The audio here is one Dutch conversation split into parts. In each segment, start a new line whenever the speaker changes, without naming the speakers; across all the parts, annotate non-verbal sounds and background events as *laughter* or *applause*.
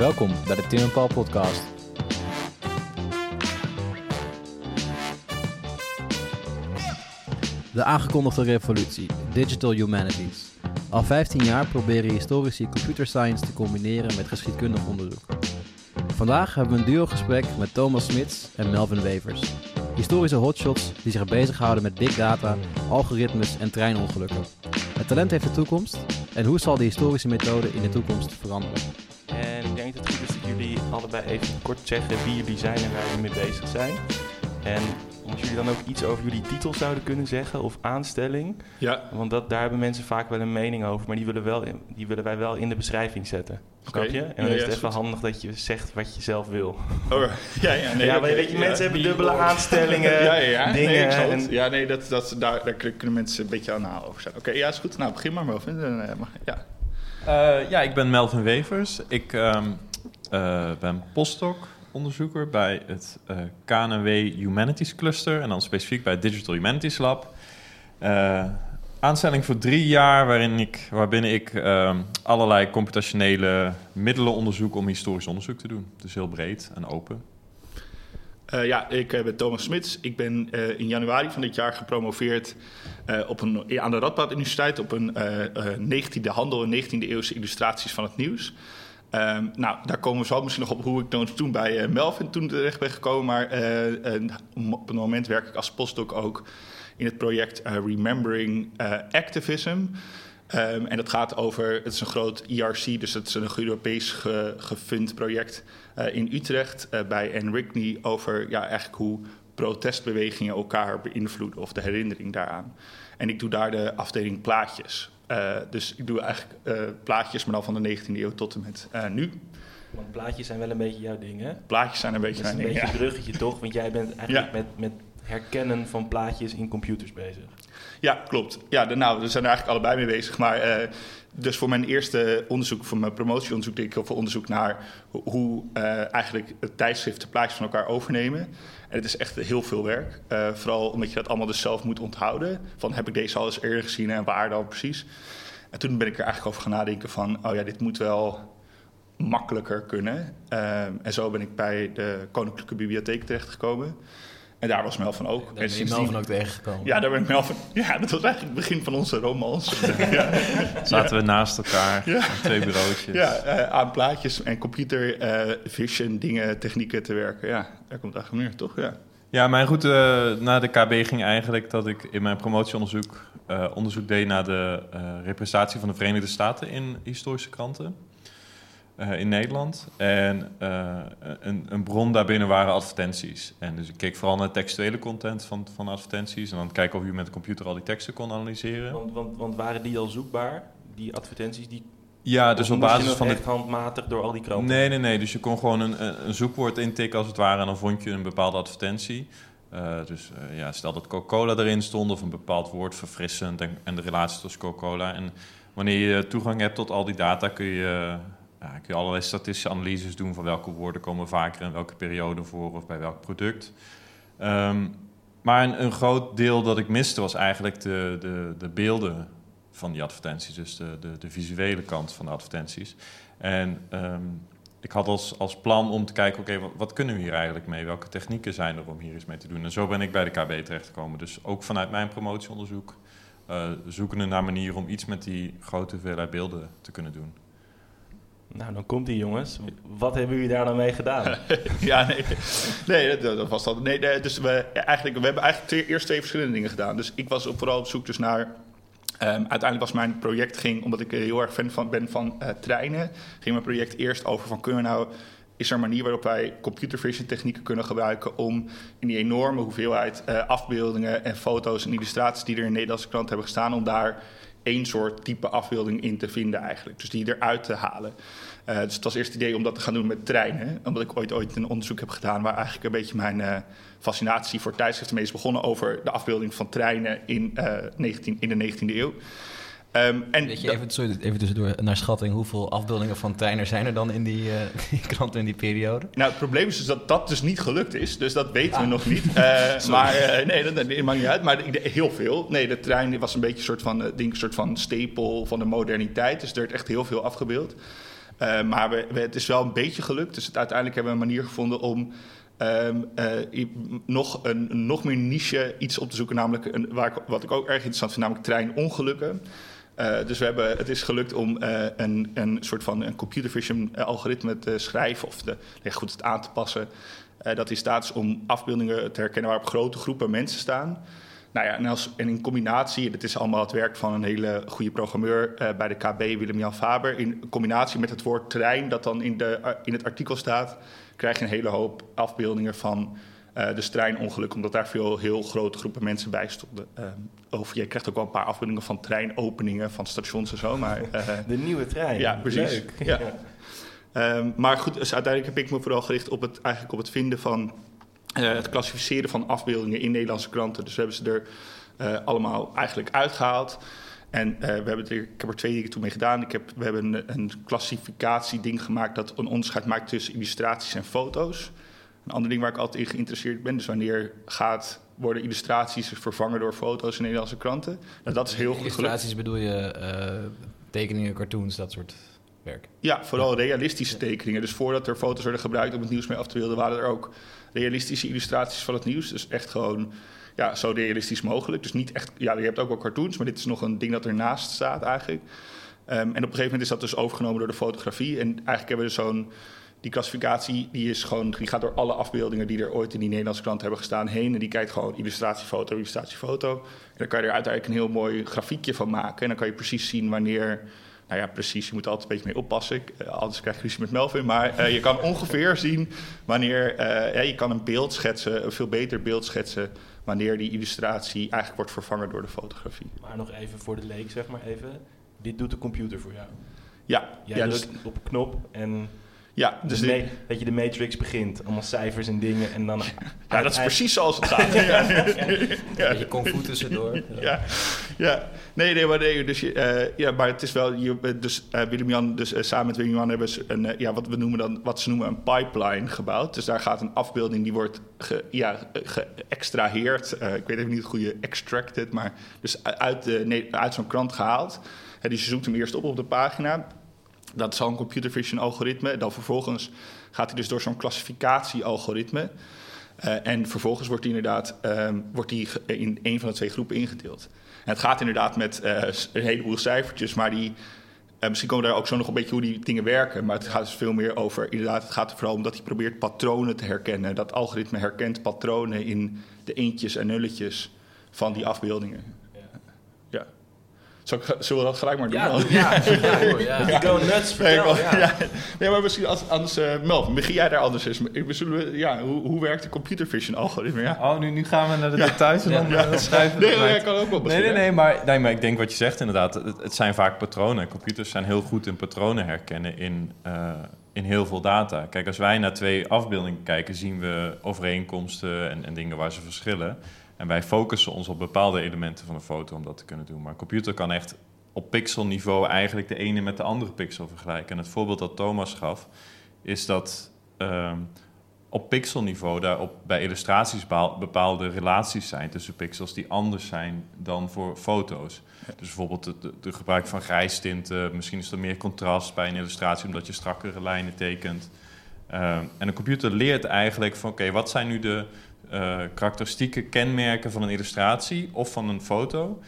Welkom bij de Tim en Paul podcast. De aangekondigde revolutie, Digital Humanities. Al 15 jaar proberen historici computer science te combineren met geschiedkundig onderzoek. Vandaag hebben we een duo-gesprek met Thomas Smits en Melvin Wevers. Historische hotshots die zich bezighouden met big data, algoritmes en treinongelukken. Het talent heeft de toekomst en hoe zal de historische methode in de toekomst veranderen?
Allebei even kort zeggen wie jullie zijn en waar jullie mee bezig zijn. En als jullie dan ook iets over jullie titel zouden kunnen zeggen of aanstelling.
Ja.
Want dat, daar hebben mensen vaak wel een mening over, maar die willen, wel, die willen wij wel in de beschrijving zetten. Snap
Oké.
je? En dan
Ja,
is het
is
even
goed.
handig dat je zegt wat je zelf wil.
Oh, *laughs* ja, ja, nee,
ja, maar weet je,
ja.
mensen hebben dubbele aanstellingen, *laughs*
ja, ja, ja.
dingen.
Nee,
en-
Ja, nee, dat, dat, daar, daar kunnen mensen een beetje aan haal over zijn. Oké, ja, is goed. Nou, begin maar, Melvin. Dan, eh, ja.
Eh, ja, ik ben Melvin Wevers. Ik ehm, eh, ben postdoc-onderzoeker bij het eh, KNW Humanities Cluster en dan specifiek bij het Digital Humanities Lab. Eh, aanstelling voor drie jaar waarin ik, waarbinnen ik ehm, allerlei computationele middelen onderzoek om historisch onderzoek te doen. Dus heel breed en open.
Ja, ik ben Thomas Smits. Ik ben in januari van dit jaar gepromoveerd op een, aan de Radboud Universiteit op een eh, eh, 19e handel en 19e eeuwse illustraties van het nieuws. Ehm, nou, daar komen we zo misschien nog op hoe ik toen bij eh, Melvin toen terecht ben gekomen. Maar eh, op het moment werk ik als postdoc ook in het project eh, Remembering Activism. Ehm, en dat gaat over, het is een groot ERC, dus het is een Europees ge, gefund project in Utrecht bij Enrigney over ja, eigenlijk hoe protestbewegingen elkaar beïnvloeden of de herinnering daaraan. En ik doe daar de afdeling plaatjes. Eh, dus ik doe eigenlijk eh, plaatjes, maar dan van de 19e eeuw tot en met eh, nu.
Want plaatjes zijn wel een beetje jouw ding, hè?
Plaatjes zijn een beetje
Dat is een beetje
ding,
een bruggetje, toch? Want jij bent eigenlijk
Ja.
met, met herkennen van plaatjes in computers bezig.
Ja, klopt. Ja, nou, we zijn er eigenlijk allebei mee bezig. Maar eh, dus voor mijn eerste onderzoek, voor mijn promotieonderzoek, deed ik heel veel onderzoek naar ho- hoe eh, eigenlijk het tijdschrift de plaatjes van elkaar overnemen. En het is echt heel veel werk. Eh, vooral omdat je dat allemaal dus zelf moet onthouden. Van heb ik deze al eens eerder gezien en waar dan precies? En toen ben ik er eigenlijk over gaan nadenken van, oh ja, dit moet wel makkelijker kunnen. Eh, en zo ben ik bij de Koninklijke Bibliotheek terechtgekomen. En daar was Melvin ook.
Daar
En
ben je Melvin ook tegengekomen.
ja, daar ben ik Melvin. *laughs* Ja, dat was eigenlijk het begin van onze romance. *laughs* ja,
Zaten we naast elkaar,
Ja.
twee bureautjes.
ja eh, aan plaatjes en computer eh, vision dingen, technieken te werken. Ja, daar komt het eigenlijk neer, toch? Ja.
Ja, mijn route naar de KB ging eigenlijk dat ik in mijn promotieonderzoek onderzoek deed naar de representatie van de Verenigde Staten in historische kranten eh, in Nederland. En eh, een, een bron daarbinnen waren advertenties. En dus ik keek vooral naar de textuele content van, van advertenties en dan kijken of je met de computer al die teksten kon analyseren.
Want, want, want waren die al zoekbaar, die advertenties? Die,
Ja, dus op basis van de
echt handmatig door al die kranten?
Nee, nee, nee. Dus je kon gewoon een, een zoekwoord intikken als het ware en dan vond je een bepaalde advertentie. Eh, dus ja, stel dat Coca-Cola erin stond of een bepaald woord verfrissend en, en de relatie tussen Coca-Cola. En wanneer je toegang hebt tot al die data kun je, ja, kun je allerlei statistische analyses doen van welke woorden komen vaker in welke periode voor of bij welk product. Ehm, maar een, groot deel dat ik miste was eigenlijk de, de, de beelden van die advertenties, dus de, de, de visuele kant van de advertenties. En ehm, ik had als, als plan om te kijken, oké, wat, kunnen we hier eigenlijk mee? Welke technieken zijn er om hier iets mee te doen? En zo ben ik bij de KB terechtgekomen. Dus ook vanuit mijn promotieonderzoek eh zoekende naar manieren om iets met die grote hoeveelheid beelden te kunnen doen.
Nou, dan komt die jongens. Wat hebben jullie daar dan mee gedaan? *laughs*
ja, nee. Nee, dat, was dat. Nee, dus we, eigenlijk, we hebben eigenlijk twee, eerst twee verschillende dingen gedaan. Dus ik was vooral op zoek dus naar... ehm, uiteindelijk was mijn project, ging, omdat ik er heel erg fan van ben van eh, treinen... ging mijn project eerst over van kunnen we nou... is er een manier waarop wij computer vision technieken kunnen gebruiken... om in die enorme hoeveelheid eh, afbeeldingen en foto's en illustraties... die er in Nederlandse kranten hebben gestaan... om daar één soort type afbeelding in te vinden eigenlijk. Dus die eruit te halen. Eh, dus het was eerst het idee om dat te gaan doen met treinen. Omdat ik ooit, ooit een onderzoek heb gedaan... waar eigenlijk een beetje mijn eh, fascinatie voor tijdschriften mee is begonnen... over de afbeelding van treinen in, eh, 19, in de 19e eeuw. Ehm, en
Weet je, even, sorry, even tussendoor, naar schatting, hoeveel afbeeldingen van treinen zijn er dan in die, eh, *laughs* die krant in die periode?
Nou, het probleem is dus dat dat dus niet gelukt is. Dus dat weten we nog niet. Eh, *laughs* maar eh, nee, dat, dat maakt niet uit. Maar heel veel. Nee, de trein was een beetje een soort van, eh, ding, een soort van stapel van de moderniteit. Dus er werd echt heel veel afgebeeld. Eh, maar we, we- het is wel een beetje gelukt. Dus het, uiteindelijk hebben we een manier gevonden om ehm, eh, nog, een, een nog meer niche iets op te zoeken. Namelijk een, waar ik, wat ik ook erg interessant vind, namelijk treinongelukken. Eh, dus we hebben, het is gelukt om eh, een, een soort van een computer vision eh, algoritme te schrijven of te, nee, goed, het aan te passen. Dat in staat is om afbeeldingen te herkennen waarop grote groepen mensen staan. Nou ja, en, als, en in combinatie, dit is allemaal het werk van een hele goede programmeur bij de KB, Willem-Jan Faber. In combinatie met het woord trein, dat dan in, de, in het artikel staat, krijg je een hele hoop afbeeldingen van eh de treinongeluk, omdat daar veel heel grote groepen mensen bij stonden. Eh, over, je krijgt ook wel een paar afbeeldingen van treinopeningen van stations en zo, maar... *laughs* eh,
De nieuwe trein.
ja, precies.
Leuk.
Ja. *laughs* Ehm, maar goed, dus uiteindelijk heb ik me vooral gericht op het, eigenlijk op het vinden van het klassificeren van afbeeldingen in Nederlandse kranten. Dus we hebben ze er allemaal eigenlijk uitgehaald. En we hebben er, ik heb er twee dingen toe mee gedaan. Ik heb, we hebben een, een klassificatieding gemaakt dat een onderscheid maakt tussen illustraties en foto's. Een ander ding waar ik altijd in geïnteresseerd ben, dus wanneer gaat, worden illustraties vervangen door foto's in Nederlandse kranten. Nou, dat is heel goed gelukt.
Illustraties bedoel je eh, tekeningen, cartoons, dat soort werk.
Ja, vooral realistische tekeningen. Dus voordat er foto's werden gebruikt om het nieuws mee af te beelden, waren er ook realistische illustraties van het nieuws. Dus echt gewoon ja, zo realistisch mogelijk. Dus niet echt, ja, je hebt ook wel cartoons, maar dit is nog een ding dat ernaast staat eigenlijk. Ehm, en op een gegeven moment is dat dus overgenomen door de fotografie. En eigenlijk hebben we dus zo'n, die klassificatie, die, is gewoon, die gaat door alle afbeeldingen die er ooit in die Nederlandse krant hebben gestaan heen. En die kijkt gewoon illustratiefoto, illustratiefoto. En dan kan je er uiteindelijk een heel mooi grafiekje van maken. En dan kan je precies zien wanneer nou ja, precies. Je moet er altijd een beetje mee oppassen. Ik, eh, anders krijg je ruzie met Melvin. Maar eh, je kan ongeveer *laughs* zien wanneer... eh, ja, je kan een beeld schetsen, een veel beter beeld schetsen... wanneer die illustratie eigenlijk wordt vervangen door de fotografie.
Maar nog even voor de leek, zeg maar even. Dit doet de computer voor jou.
Ja,
Jij
ja,
drukt
dus,
op een knop en
ja, dus
ma- dat je de Matrix begint. Allemaal cijfers en dingen en dan...
ja, dat is precies zoals het gaat. *laughs* ja.
Beetje kung fu tussendoor.
ja, ja. Nee, nee, maar, nee, dus je, eh, ja, maar het is wel... Je, bent dus, eh, Willem-Jan, dus eh, samen met Willem-Jan hebben ze een, eh, ja, wat, we noemen dan, wat ze noemen een pipeline gebouwd. Dus daar gaat een afbeelding, die wordt ge, ja, geëxtraheerd. Eh, ik weet even niet het goede extracted, maar dus uit, de, nee, uit zo'n krant gehaald. Hè, dus je zoekt hem eerst op op de pagina. Dat is al een computer vision algoritme. Dan vervolgens gaat hij dus door zo'n klassificatie-algoritme. Eh, en vervolgens wordt hij inderdaad ehm, wordt die in een van de twee groepen ingedeeld. Het gaat inderdaad met eh, een heleboel cijfertjes, maar die, eh, misschien komen we daar ook zo nog een beetje hoe die dingen werken. Maar het gaat dus veel meer over, inderdaad, het gaat er vooral om dat hij probeert patronen te herkennen. Dat algoritme herkent patronen in de eentjes en nulletjes van die afbeeldingen. Ja. Zal ik, zullen we dat gelijk maar doen?
Ja,
dan?
ja, *laughs*
go nuts,
Nee,
vertel. *laughs*
ja. nee, maar misschien als, anders... eh Melvin, begin jij daar anders eens mee? Zullen we, ja, hoe, hoe werkt de computer vision algoritme? Ja.
Oh, nu, nu gaan we naar de details en dan
Ja.
eh, schrijven we
Nee, jij kan ook wel
Nee,
beginnen.
nee, nee maar, nee, maar ik denk wat je zegt inderdaad. Het, het zijn vaak patronen. Computers zijn heel goed in patronen herkennen in, eh, in heel veel data. Kijk, als wij naar twee afbeeldingen kijken, zien we overeenkomsten en, en dingen waar ze verschillen. En wij focussen ons op bepaalde elementen van een foto om dat te kunnen doen. Maar een computer kan echt op pixelniveau eigenlijk de ene met de andere pixel vergelijken. En het voorbeeld dat Thomas gaf, is dat ehm, op pixelniveau daar op, bij illustraties bepaal- bepaalde relaties zijn tussen pixels die anders zijn dan voor foto's. Dus bijvoorbeeld het gebruik van grijstinten, misschien is er meer contrast bij een illustratie omdat je strakkere lijnen tekent. Ehm, en een computer leert eigenlijk van oké, wat zijn nu de eh, karakteristieke kenmerken van een illustratie of van een foto?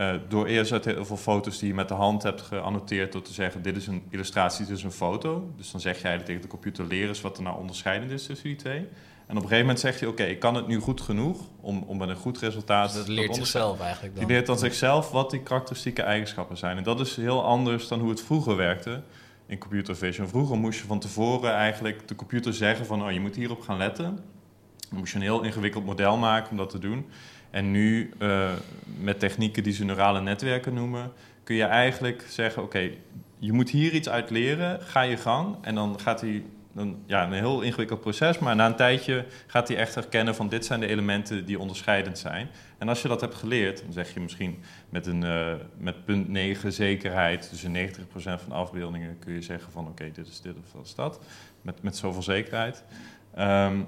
Eh, door eerst uit heel veel foto's die je met de hand hebt geannoteerd door te zeggen: dit is een illustratie, dit is een foto. Dus dan zeg je eigenlijk tegen de computer: leer eens wat er nou onderscheidend is tussen die twee. En op een gegeven moment zeg je: oké, ik kan het nu goed genoeg om, om met een goed resultaat.
Dus dat leert zichzelf eigenlijk dan.
Die leert dan zichzelf wat die karakteristieke eigenschappen zijn. En dat is heel anders dan hoe het vroeger werkte in computer vision. Vroeger moest je van tevoren eigenlijk de computer zeggen: van oh, je moet hierop gaan letten. Dan moest je een heel ingewikkeld model maken om dat te doen. En nu, eh, met technieken die ze neurale netwerken noemen, kun je eigenlijk zeggen: Oké, je moet hier iets uit leren, ga je gang. En dan, gaat hij, een, ja, een heel ingewikkeld proces. Maar na een tijdje gaat hij echt herkennen van dit zijn de elementen die onderscheidend zijn. En als je dat hebt geleerd, dan zeg je misschien met, een, uh, met punt 9 zekerheid, dus in 90% van afbeeldingen kun je zeggen van oké, dit is dit of dat is dat. Met, met zoveel zekerheid. Um,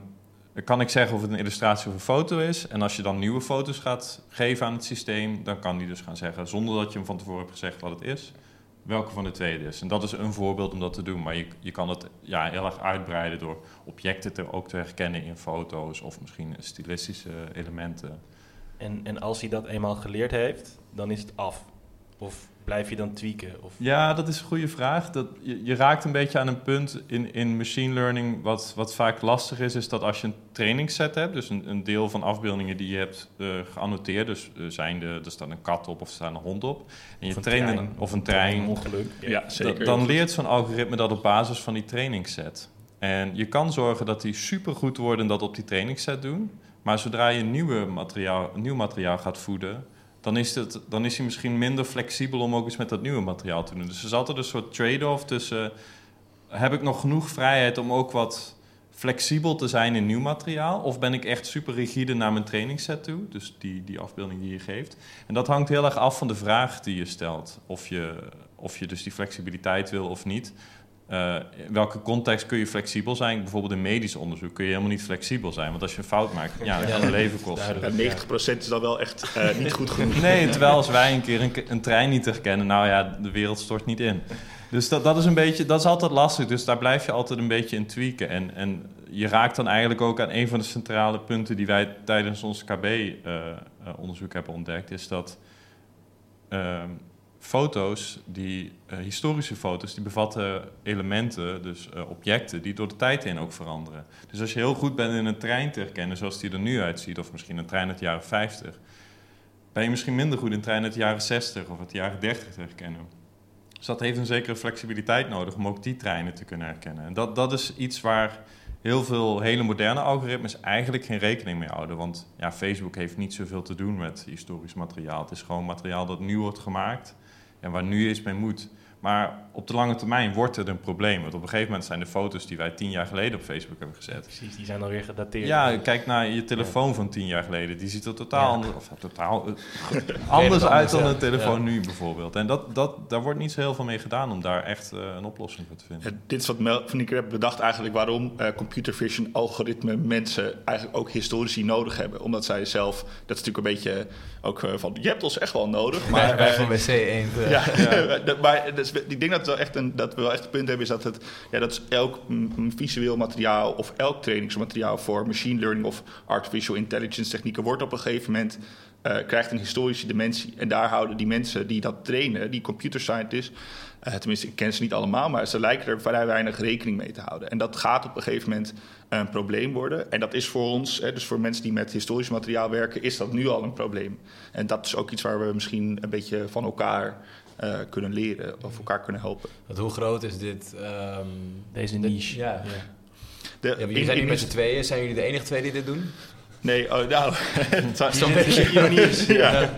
dan kan ik zeggen of het een illustratie of een foto is. En als je dan nieuwe foto's gaat geven aan het systeem, dan kan die dus gaan zeggen, zonder dat je hem van tevoren hebt gezegd wat het is, welke van de twee is. En dat is een voorbeeld om dat te doen. Maar je, je kan het ja, heel erg uitbreiden door objecten te, ook te herkennen in foto's of misschien stilistische elementen.
En, en als hij dat eenmaal geleerd heeft, dan is het af. Of blijf je dan tweaken? Of?
Ja, dat is een goede vraag. Dat, je, je, raakt een beetje aan een punt in, in machine learning wat, wat vaak lastig is, is dat als je een trainingsset hebt, dus een, een deel van afbeeldingen die je hebt uh, geannoteerd, dus uh, zijn de, er staat een kat op of er staat een hond op, en je
Of
traint een, of een trein,
Een ongeluk.
Ja, zeker.
da- dan leert zo'n algoritme dat op basis van die trainingsset. En je kan zorgen dat die supergoed worden en dat op die trainingsset doen. Maar zodra je nieuwe materiaal, nieuw materiaal gaat voeden, dan is, het, dan is hij misschien minder flexibel om ook eens met dat nieuwe materiaal te doen. Dus er is altijd een soort trade-off tussen... heb ik nog genoeg vrijheid om ook wat flexibel te zijn in nieuw materiaal? Of ben ik echt super rigide naar mijn trainingsset toe? Dus die, die afbeelding die je geeft. En dat hangt heel erg af van de vraag die je stelt. Of je, of je dus die flexibiliteit wil of niet. Uh, in welke context kun je flexibel zijn? Bijvoorbeeld in medisch onderzoek kun je helemaal niet flexibel zijn. Want als je een fout maakt, ja, dat
Ja,
kan een leven kosten.
duidelijk.
Ja, 90% is dan wel echt eh, *laughs* niet goed genoeg.
Nee, terwijl als wij een keer een, een trein niet herkennen, nou ja, de wereld stort niet in. Dus dat, dat is een beetje, dat is altijd lastig. Dus daar blijf je altijd een beetje in tweaken. En, en je raakt dan eigenlijk ook aan een van de centrale punten die wij tijdens ons KB-onderzoek hebben ontdekt, is dat ehm, foto's, die uh, historische foto's, die bevatten elementen, dus uh, objecten, die door de tijd heen ook veranderen. Dus als je heel goed bent in een trein te herkennen, zoals die er nu uitziet, of misschien een trein uit de jaren 50, ben je misschien minder goed in een trein uit de jaren 60 of uit de jaren 30 te herkennen. Dus dat heeft een zekere flexibiliteit nodig om ook die treinen te kunnen herkennen. En dat, dat is iets waar heel veel hele moderne algoritmes eigenlijk geen rekening mee houden. Want ja, Facebook heeft niet zoveel te doen met historisch materiaal. Het is gewoon materiaal dat nu wordt gemaakt en waar nu iets mee moet. Maar op de lange termijn wordt het een probleem. Want op een gegeven moment zijn de foto's die wij tien jaar geleden op Facebook hebben gezet.
Precies, die zijn alweer gedateerd.
Ja, kijk naar je telefoon ja. van tien jaar geleden. Die ziet er totaal,
Ja.
anders, of, totaal *laughs* uh, anders uit dan
ja.
een telefoon
Ja.
nu bijvoorbeeld. En dat, dat, daar wordt niet zo heel veel mee gedaan om daar echt uh, een oplossing voor te vinden.
Ja, dit is wat Mel van Nieker heeft bedacht eigenlijk waarom uh, computer vision algoritme mensen eigenlijk ook historici nodig hebben. Omdat zij zelf, dat is natuurlijk een beetje ook uh, van, je hebt ons echt wel nodig.
Maar
Maar,
wij
eh, *laughs*
van WC 1.
ja, *laughs* dat- ik denk dat, wel echt een, dat we wel echt een punt hebben, is dat, het, ja, dat elk visueel materiaal of elk trainingsmateriaal voor machine learning of artificial intelligence technieken wordt op een gegeven moment eh, krijgt een historische dimensie. En daar houden die mensen die dat trainen, die computer scientists, eh, tenminste ik ken ze niet allemaal, maar ze lijken er vrij weinig rekening mee te houden. En dat gaat op een gegeven moment een probleem worden. En dat is voor ons, hè, dus voor mensen die met historisch materiaal werken, is dat nu al een probleem. En dat is ook iets waar we misschien een beetje van elkaar eh, kunnen leren of elkaar kunnen helpen.
Want hoe groot is dit? ehm,
Deze niche.
Ja.
De,
ja, jullie zijn nu met z'n tweeën. Zijn jullie de enige twee die dit doen?
Nee, oh, nou. *laughs* het zou-
Zo'n beetje ironie is.
ja.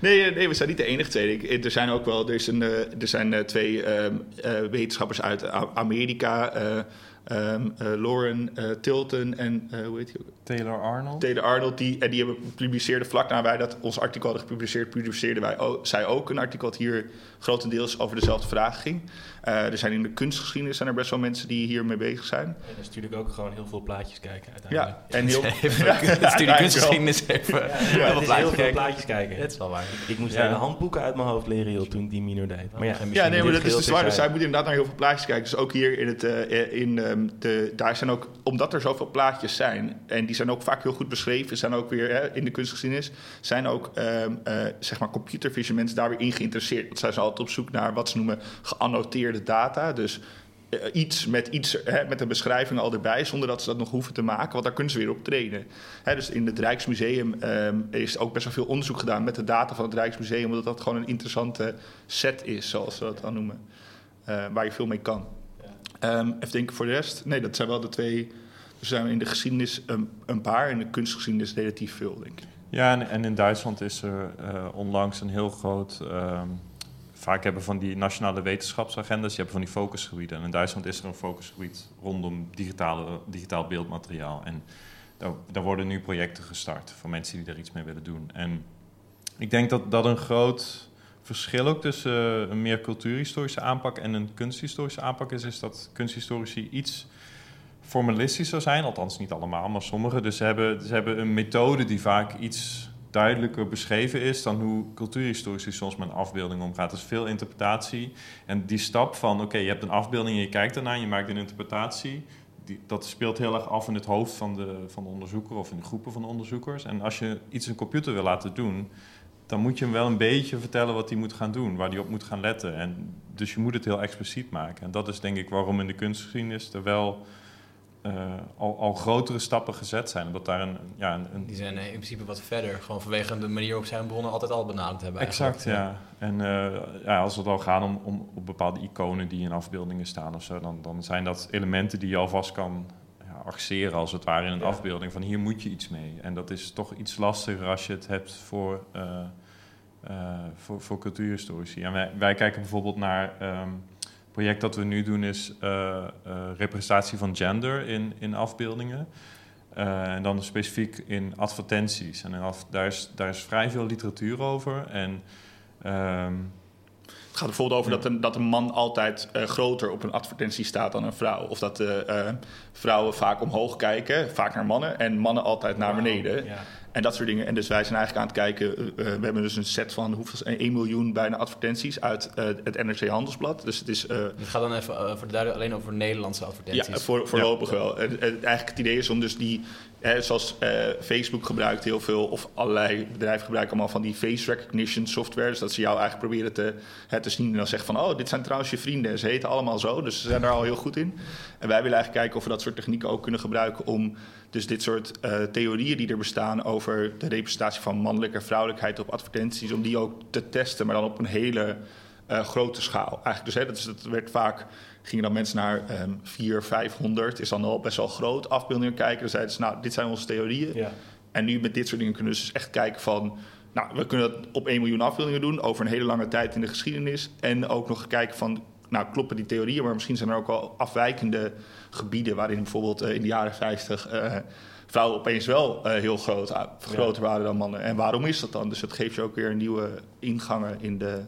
nee, nee, we zijn niet de enige twee. Ik- Er zijn ook wel er, is een, eh, er zijn eh, twee ehm, eh, wetenschappers uit Amerika. eh, ehm, eh, Lauren eh, Tilton en eh, hoe heet ook?
Taylor Arnold.
Taylor Arnold. Die, en die hebben publiceerde vlak na wij dat ons artikel hadden gepubliceerd, publiceerden wij ook, zij ook een artikel dat hier grotendeels over dezelfde vraag ging. Eh, er zijn in de kunstgeschiedenis zijn er best wel mensen die hiermee bezig zijn.
En dat is natuurlijk ook gewoon heel veel plaatjes kijken
Ja, *laughs* *laughs* *laughs*
uiteindelijk.
en heel.
Even, studie kunstgeschiedenis even.
Ja,
heel
het
veel
is heel
plaatjes
veel
kijken.
plaatjes kijken.
Het is wel waar.
Ik moest
Ja.
hele handboeken uit mijn hoofd leren joh, toen ik die minor deed. Maar ja,
Ja, nee, maar dat is dus waar. Dus zij
zijn.
moeten inderdaad naar heel veel plaatjes kijken. Dus ook hier in het, eh, in, ehm, de, daar zijn ook, omdat er zoveel plaatjes zijn, en die zijn ook vaak heel goed beschreven, zijn ook weer hè, in de kunstgeschiedenis, zijn ook ehm, eh, zeg maar computer vision mensen daar weer in geïnteresseerd. Want zij zijn altijd op zoek naar wat ze noemen geannoteerde data. Dus eh, iets met iets hè, met een beschrijving al erbij, zonder dat ze dat nog hoeven te maken, want daar kunnen ze weer op trainen. Hè, dus in het Rijksmuseum ehm, is ook best wel veel onderzoek gedaan met de data van het Rijksmuseum, omdat dat gewoon een interessante set is, zoals ze dat dan noemen, eh, waar je veel mee kan. Ehm, even denken voor de rest. Nee, dat zijn wel de twee. Er zijn in de geschiedenis een, een paar, in de kunstgeschiedenis relatief veel, denk ik.
Ja, en, en in Duitsland is er eh, onlangs een heel groot ehm, vaak hebben van die nationale wetenschapsagendas, je hebt van die focusgebieden. En in Duitsland is er een focusgebied rondom digitale, digitaal beeldmateriaal. En daar, daar worden nu projecten gestart voor mensen die er iets mee willen doen. En ik denk dat dat een groot verschil ook tussen een meer cultuurhistorische aanpak en een kunsthistorische aanpak is, is dat kunsthistorici iets formalistischer zijn, althans niet allemaal, maar sommigen. Dus ze hebben, ze hebben een methode die vaak iets duidelijker beschreven is dan hoe cultuurhistorici soms met een afbeelding omgaat. Dus veel interpretatie. En die stap van, oké, je hebt een afbeelding en je kijkt ernaar, je maakt een interpretatie. Die, dat speelt heel erg af in het hoofd van de, van de onderzoeker of in de groepen van de onderzoekers. En als je iets een computer wil laten doen, dan moet je hem wel een beetje vertellen wat hij moet gaan doen, waar hij op moet gaan letten. En dus je moet het heel expliciet maken. En dat is denk ik waarom in de kunstgeschiedenis er wel uh, al, al, grotere stappen gezet zijn. Omdat daar een, ja, een,
Die zijn in principe wat verder, gewoon vanwege de manier waarop zij hun bronnen altijd al benaderd hebben.
Exact, ja. En uh, ja, als het al gaat om, om op bepaalde iconen die in afbeeldingen staan of zo, dan, dan zijn dat elementen die je alvast kan ja, axeren als het ware in een ja. afbeelding. Van hier moet je iets mee. En dat is toch iets lastiger als je het hebt voor, uh, voor, voor cultuurhistorici. En wij, wij kijken bijvoorbeeld naar. Um, project dat we nu doen is uh, uh, representatie van gender in, in afbeeldingen. Uh, en dan specifiek in advertenties. En in af, daar, is, daar is vrij veel literatuur over. En, um,
het gaat bijvoorbeeld over ja. dat, een, dat een man altijd groter op een advertentie staat dan een vrouw. Of dat vrouwen vaak omhoog kijken, vaak naar mannen, en mannen altijd naar beneden. Wow, ja. En dat soort dingen. En dus wij zijn eigenlijk aan het kijken. Uh, we hebben dus een set van hoeveel, 1 miljoen bijna advertenties uit uh, het NRC Handelsblad. Dus het is. Uh,
het gaat dan even voor de alleen over Nederlandse advertenties.
Ja, voor, voorlopig ja. wel. En, en, eigenlijk het idee is om dus die. Hè, zoals Facebook gebruikt heel veel, of allerlei bedrijven gebruiken allemaal van die face recognition software. Dus dat ze jou eigenlijk proberen te, hè, te zien en dan zeggen van: oh, dit zijn trouwens je vrienden. Ze heten allemaal zo, dus ze zijn er al heel goed in. En wij willen eigenlijk kijken of we dat soort technieken ook kunnen gebruiken om dus dit soort uh, theorieën die er bestaan over de representatie van mannelijke en vrouwelijkheid op advertenties, om die ook te testen, maar dan op een hele uh, grote schaal. Eigenlijk dus, hè, dat, is, dat werd vaak, gingen dan mensen naar um, 400, 500, is dan al best wel groot, afbeeldingen kijken. Dan zeiden ze, nou, dit zijn onze theorieën. Ja. En nu met dit soort dingen kunnen we dus echt kijken van, nou, we kunnen dat op 1 miljoen afbeeldingen doen over een hele lange tijd in de geschiedenis. En ook nog kijken van, nou, kloppen die theorieën, maar misschien zijn er ook wel afwijkende gebieden waarin bijvoorbeeld uh, in de jaren 50 uh, vrouwen opeens wel uh, heel groot, groter ja. waren dan mannen. En waarom is dat dan? Dus het geeft je ook weer nieuwe ingangen in, de,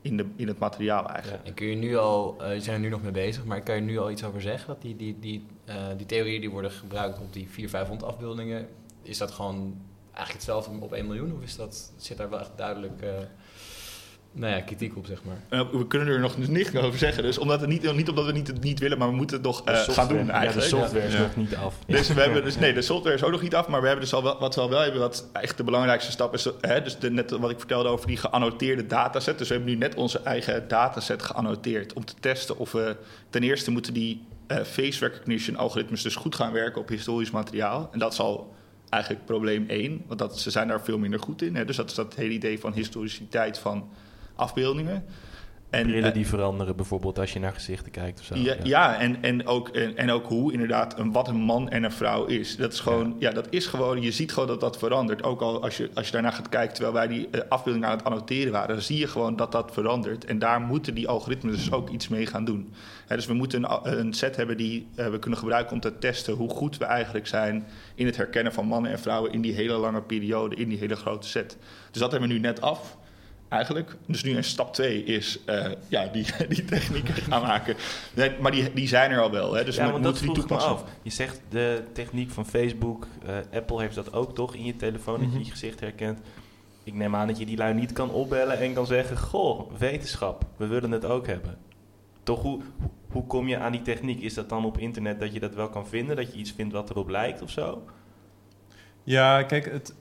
in, de, in het materiaal eigenlijk.
Ja. En kun je nu al, je zijn er nu nog mee bezig, maar kan je nu al iets over zeggen? Dat die, die, die, die theorieën die worden gebruikt op die 400, 500 afbeeldingen, is dat gewoon eigenlijk hetzelfde op 1 miljoen? Of is dat, zit daar wel echt duidelijk nou ja, kritiek op, zeg maar.
Uh, we kunnen er nog niks over zeggen. Dus omdat het niet, niet omdat we niet, niet willen, maar we moeten het nog uh, gaan doen eigenlijk.
Ja, de software is ja. nog niet af.
Dus we *laughs* hebben dus, nee, de software is ook nog niet af, maar we hebben dus al wel, wat we al wel hebben, wat echt de belangrijkste stap is, hè, dus de, net wat ik vertelde over die geannoteerde dataset. Dus we hebben nu net onze eigen dataset geannoteerd om te testen of we ten eerste moeten die uh, face recognition algoritmes dus goed gaan werken op historisch materiaal. En dat is al eigenlijk probleem 1, want dat, ze zijn daar veel minder goed in. Hè. Dus dat is dat hele idee van historiciteit van afbeeldingen.
En, Brillen die veranderen bijvoorbeeld als je naar gezichten kijkt of zo.
Ja, ja. ja en, en, ook, en, en, ook hoe inderdaad een, wat een man en een vrouw is. Dat is gewoon, ja. ja. dat is gewoon, je ziet gewoon dat dat verandert. Ook al als je, als je daarnaar gaat kijken, terwijl wij die uh, afbeeldingen aan het annoteren waren, dan zie je gewoon dat dat verandert. En daar moeten die algoritmes dus ook iets mee gaan doen. Dus we moeten een, een set hebben die uh, we kunnen gebruiken om te testen hoe goed we eigenlijk zijn in het herkennen van mannen en vrouwen in die hele lange periode, in die hele grote set. Dus dat hebben we nu net af eigenlijk. Dus nu in stap 2 is uh, ja, die, *laughs* die technieken gaan maken. Nee, maar die, die zijn er al wel. Hè? Dus
ja, want
moeten
dat
die toepassen.
af. Je zegt de techniek van Facebook, uh, Apple heeft dat ook toch in je telefoon, dat
Mhm.
je je gezicht herkent. Ik neem aan dat je die lui niet kan opbellen en kan zeggen: Goh, wetenschap, we willen het ook hebben. Toch, hoe, hoe kom je aan die techniek? Is dat dan op internet dat je dat wel kan vinden? Dat je iets vindt wat erop lijkt of zo?
Ja, kijk, het,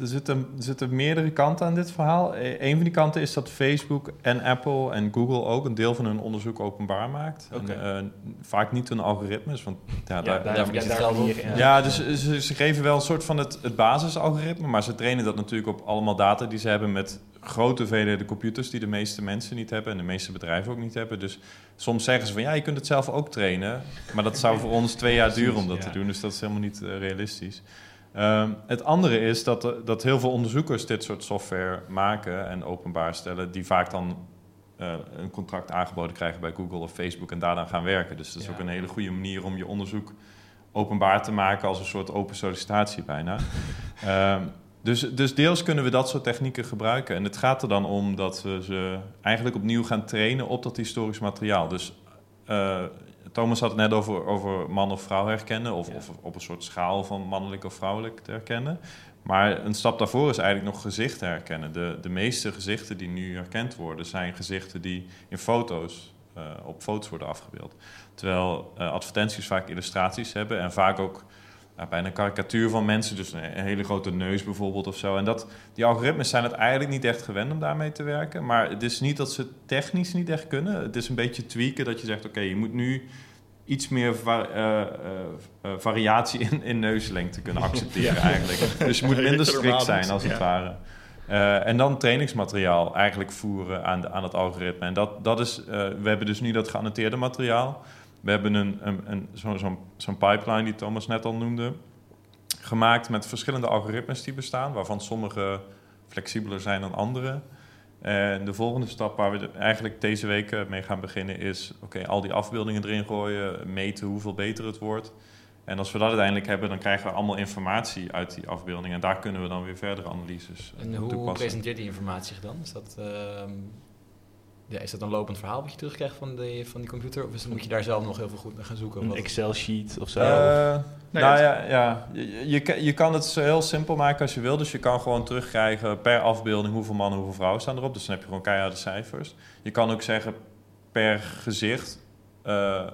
er, zitten, zitten meerdere kanten aan dit verhaal. E- Een van die kanten is dat Facebook en Apple en Google ook een deel van hun onderzoek openbaar maakt. En, eh, vaak niet hun algoritmes, want ja, daar,
daar,
het
daar
geld op.
ja.
Ja, dus ze, ze geven wel een soort van het, het basisalgoritme, maar ze trainen dat natuurlijk op allemaal data die ze hebben met grote hoeveelheden computers die de meeste mensen niet hebben en de meeste bedrijven ook niet hebben. Dus soms zeggen ze van ja, je kunt het zelf ook trainen, maar dat zou voor ons twee jaar duren om dat te doen, dus dat is helemaal niet eh, realistisch. Ehm, het andere is dat, er- dat heel veel onderzoekers dit soort software maken en openbaar stellen, die vaak dan eh, een contract aangeboden krijgen bij Google of Facebook en daar dan gaan werken. Dus dat is
Ja.
ook een hele goede manier om je onderzoek openbaar te maken als een soort open sollicitatie bijna. *laughs* Ehm, dus, dus deels kunnen we dat soort technieken gebruiken. En het gaat er dan om dat we ze eigenlijk opnieuw gaan trainen op dat historisch materiaal. Dus eh, Thomas had het net over, over man of vrouw herkennen, of,
Ja.
of op een soort schaal van mannelijk of vrouwelijk te herkennen. Maar een stap daarvoor is eigenlijk nog gezichten herkennen. De, de meeste gezichten die nu herkend worden, zijn gezichten die in foto's, eh, op foto's worden afgebeeld. Terwijl eh, advertenties vaak illustraties hebben en vaak ook ja, bijna een karikatuur van mensen. Dus een, hele grote neus bijvoorbeeld of zo. En dat, die algoritmes zijn het eigenlijk niet echt gewend om daarmee te werken. Maar het is niet dat ze technisch niet echt kunnen. Het is een beetje tweaken dat je zegt, oké, je moet nu iets meer eh, eh, eh, variatie in, in neuslengte kunnen *laughs* accepteren eigenlijk. Dus je moet *laughs* minder strikt zijn als het
ja.
ware. En dan trainingsmateriaal eigenlijk voeren aan, de, aan het algoritme. En dat, dat is, we hebben dus nu dat geannoteerde materiaal. We hebben een, een, een, zo'n pipeline die Thomas net al noemde, gemaakt met verschillende algoritmes die bestaan, waarvan sommige flexibeler zijn dan andere. En de volgende stap waar we eigenlijk deze week eh, mee gaan beginnen is... oké, al die afbeeldingen erin gooien, meten hoeveel beter het wordt. En als we dat uiteindelijk hebben, dan krijgen we allemaal informatie uit die afbeeldingen. En daar kunnen we dan weer verdere analyses eh,
En hoe
toepassen.
presenteert die informatie zich dan? Is dat, ehm, ja, is dat een lopend verhaal wat je terugkrijgt van, de, van die computer? Of is, moet je daar zelf nog heel veel goed naar gaan zoeken?
Een
Wat-
Excel-sheet of zo.
Eh,
Nee,
nou
het-
ja, ja. Je, je, kan- je kan het zo heel simpel maken als je wil. Dus je kan gewoon terugkrijgen per afbeelding hoeveel mannen, hoeveel vrouwen staan erop. Dus dan heb je gewoon keiharde cijfers. Je kan ook zeggen per gezicht eh,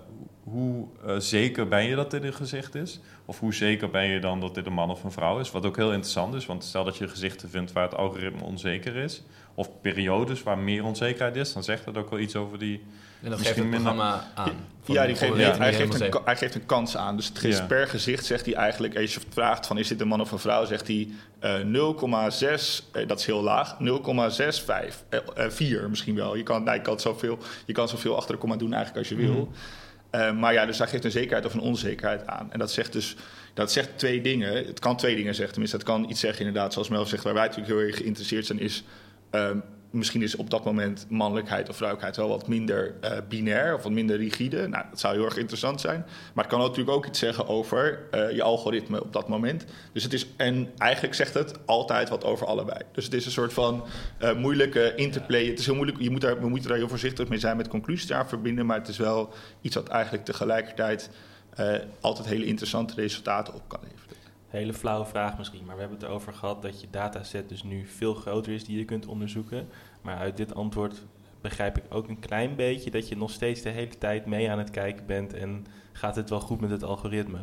hoe eh, zeker ben je dat dit een gezicht is. Of hoe zeker ben je dan dat dit een man of een vrouw is. Wat ook heel interessant is. Want stel dat je gezichten vindt waar het algoritme onzeker is. Of periodes waar meer onzekerheid is. Dan zegt dat ook wel iets over die...
en dat geeft het
minder-
programma aan.
Ja, die geeft, hij, geeft een,
zeker.
ka- hij geeft een kans aan. Dus het
Ja.
per gezicht zegt hij eigenlijk... Als je vraagt van is dit een man of een vrouw... zegt hij eh 0,6, eh, dat is heel laag, 0,65. Eh, eh, 4 misschien wel. Je kan, nou, je, kan zoveel, je kan zoveel achter de komma doen eigenlijk als je wil.
Mhm.
Eh, maar ja, dus hij geeft een zekerheid of een onzekerheid aan. En dat zegt dus dat zegt twee dingen. Het kan twee dingen zeggen. Tenminste, het kan iets zeggen inderdaad, zoals Mel zegt... waar wij natuurlijk heel erg geïnteresseerd zijn is... ehm, misschien is op dat moment mannelijkheid of vrouwelijkheid wel wat minder eh, binair of wat minder rigide. Nou, dat zou heel erg interessant zijn. Maar het kan natuurlijk ook iets zeggen over eh, je algoritme op dat moment. Dus het is, en eigenlijk zegt het altijd wat over allebei. Dus het is een soort van eh, moeilijke interplay. Het is heel moeilijk, je moet daar, we moeten daar heel voorzichtig mee zijn met conclusies aan verbinden. Maar het is wel iets wat eigenlijk tegelijkertijd altijd hele interessante resultaten op kan leveren.
Hele flauwe vraag misschien, maar we hebben het erover gehad dat je dataset dus nu veel groter is die je kunt onderzoeken. Maar uit dit antwoord begrijp ik ook een klein beetje dat je nog steeds de hele tijd mee aan het kijken bent en gaat het wel goed met het algoritme.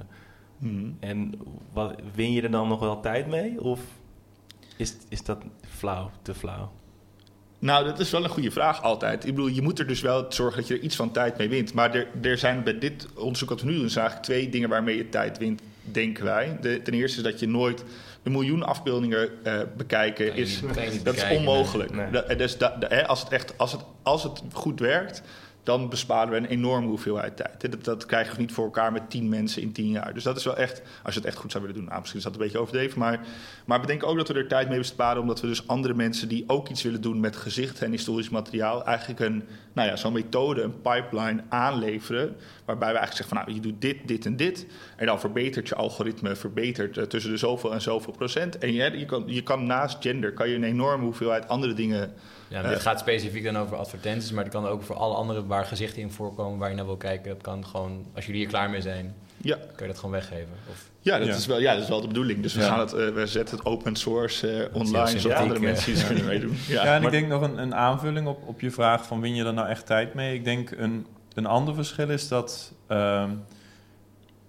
Hmm.
En wat, win je er dan nog wel tijd mee of is, is dat flauw, te flauw?
Nou, dat is wel een goede vraag altijd. Ik bedoel, je moet er dus wel zorgen dat je er iets van tijd mee wint. Maar er, er zijn bij dit onderzoek wat we nu doen, eigenlijk twee dingen waarmee je tijd wint, denken wij. De, ten eerste is dat je nooit een miljoen afbeeldingen eh, bekijken. Is, dat is
bekijken,
onmogelijk.
Nee.
Dat- dus dat, hè, als, het echt, als, het, als het goed werkt, dan besparen we een enorme hoeveelheid tijd. Dat, dat krijgen we niet voor elkaar met tien mensen in tien jaar. Dus dat is wel echt, als je het echt goed zou willen doen. Nou, misschien is dat een beetje overdreven, maar, maar bedenk ook dat we er tijd mee besparen, omdat we dus andere mensen die ook iets willen doen met gezicht en historisch materiaal, eigenlijk een, nou ja, zo'n methode, een pipeline aanleveren, waarbij we eigenlijk zeggen van, nou, je doet dit, dit en dit, en dan verbetert je algoritme, verbetert eh, tussen de zoveel en zoveel procent. En je, je, kan, je kan naast gender, kan je een enorme hoeveelheid andere dingen
Ja, maar dit gaat specifiek dan over advertenties, maar het kan ook voor alle andere waar gezichten in voorkomen waar je naar wil kijken. Dat kan gewoon, als jullie hier klaar mee zijn,
Ja,
kan je dat gewoon weggeven. Of,
ja, dat,
Ja.
Is wel, ja dat is wel de bedoeling. Dus we,
Ja.
gaan het, eh, we zetten het open source eh, online, zodat andere
eh,
mensen iets kunnen meedoen. Ja.
Ja, en
maar-
ik denk nog een, een aanvulling op, op je vraag van win je er nou echt tijd mee? Ik denk een, een ander verschil is dat ehm,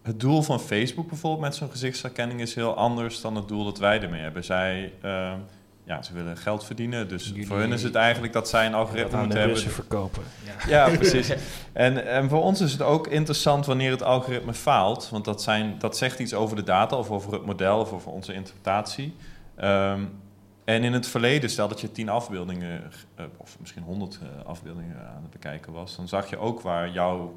het doel van Facebook bijvoorbeeld met zo'n gezichtsherkenning is heel anders dan het doel dat wij ermee hebben. Zij, ehm, ja, ze willen geld verdienen, dus
Jullie-
voor hun is het eigenlijk dat zij een
Dat
algoritme
aan de
moeten hebben.
Verkopen.
Ja, *laughs* precies. En, en voor ons is het ook interessant wanneer het algoritme faalt. Want dat, zijn, dat zegt iets over de data of over het model of over onze interpretatie. Ehm, en in het verleden, stel dat je tien afbeeldingen, eh, of misschien honderd eh, afbeeldingen aan het bekijken was, dan zag je ook waar jouw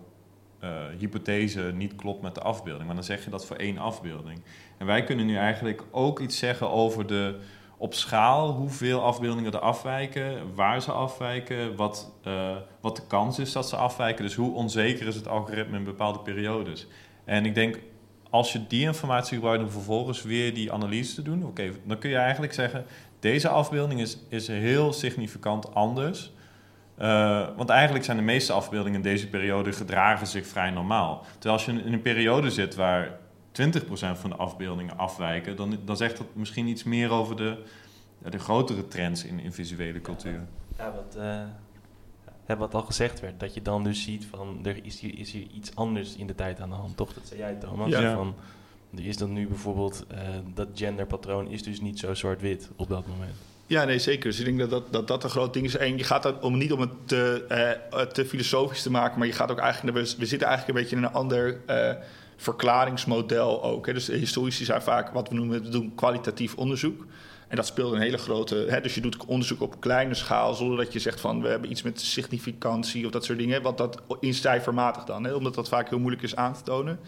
eh, hypothese niet klopt met de afbeelding. Maar dan zeg je dat voor één afbeelding. En wij kunnen nu eigenlijk ook iets zeggen over de op schaal hoeveel afbeeldingen er afwijken, waar ze afwijken, wat, wat de kans is dat ze afwijken. Dus hoe onzeker is het algoritme in bepaalde periodes. En ik denk, als je die informatie gebruikt om vervolgens weer die analyse te doen, dan kun je eigenlijk zeggen, deze afbeelding is, is heel significant anders. Uh, want eigenlijk zijn de meeste afbeeldingen in deze periode gedragen zich vrij normaal. Terwijl als je in een periode zit waar 20% van de afbeeldingen afwijken, dan, dan zegt dat misschien iets meer over de, de grotere trends in, in visuele cultuur.
Ja, wat, uh, wat al gezegd werd, dat je dan dus ziet van er is hier, is hier iets anders in de tijd aan de hand, toch? Dat zei jij, Thomas. Ja. Van, is dan nu bijvoorbeeld, uh, dat genderpatroon is dus niet zo zwart-wit op dat moment.
Ja, nee, zeker. Dus ik denk dat dat, dat, dat een groot ding is. En je gaat dat om niet om het te, te filosofisch te maken, maar je gaat ook eigenlijk, we, we zitten eigenlijk een beetje in een ander uh, verklaringsmodel ook. Hè. Dus historici zijn vaak wat we noemen, doen kwalitatief onderzoek. En dat speelt een hele grote. Hè, dus je doet onderzoek op kleine schaal, zonder dat je zegt van we hebben iets met significantie of dat soort dingen. Want dat in cijfermatig dan, hè, omdat dat vaak heel moeilijk is aan te tonen.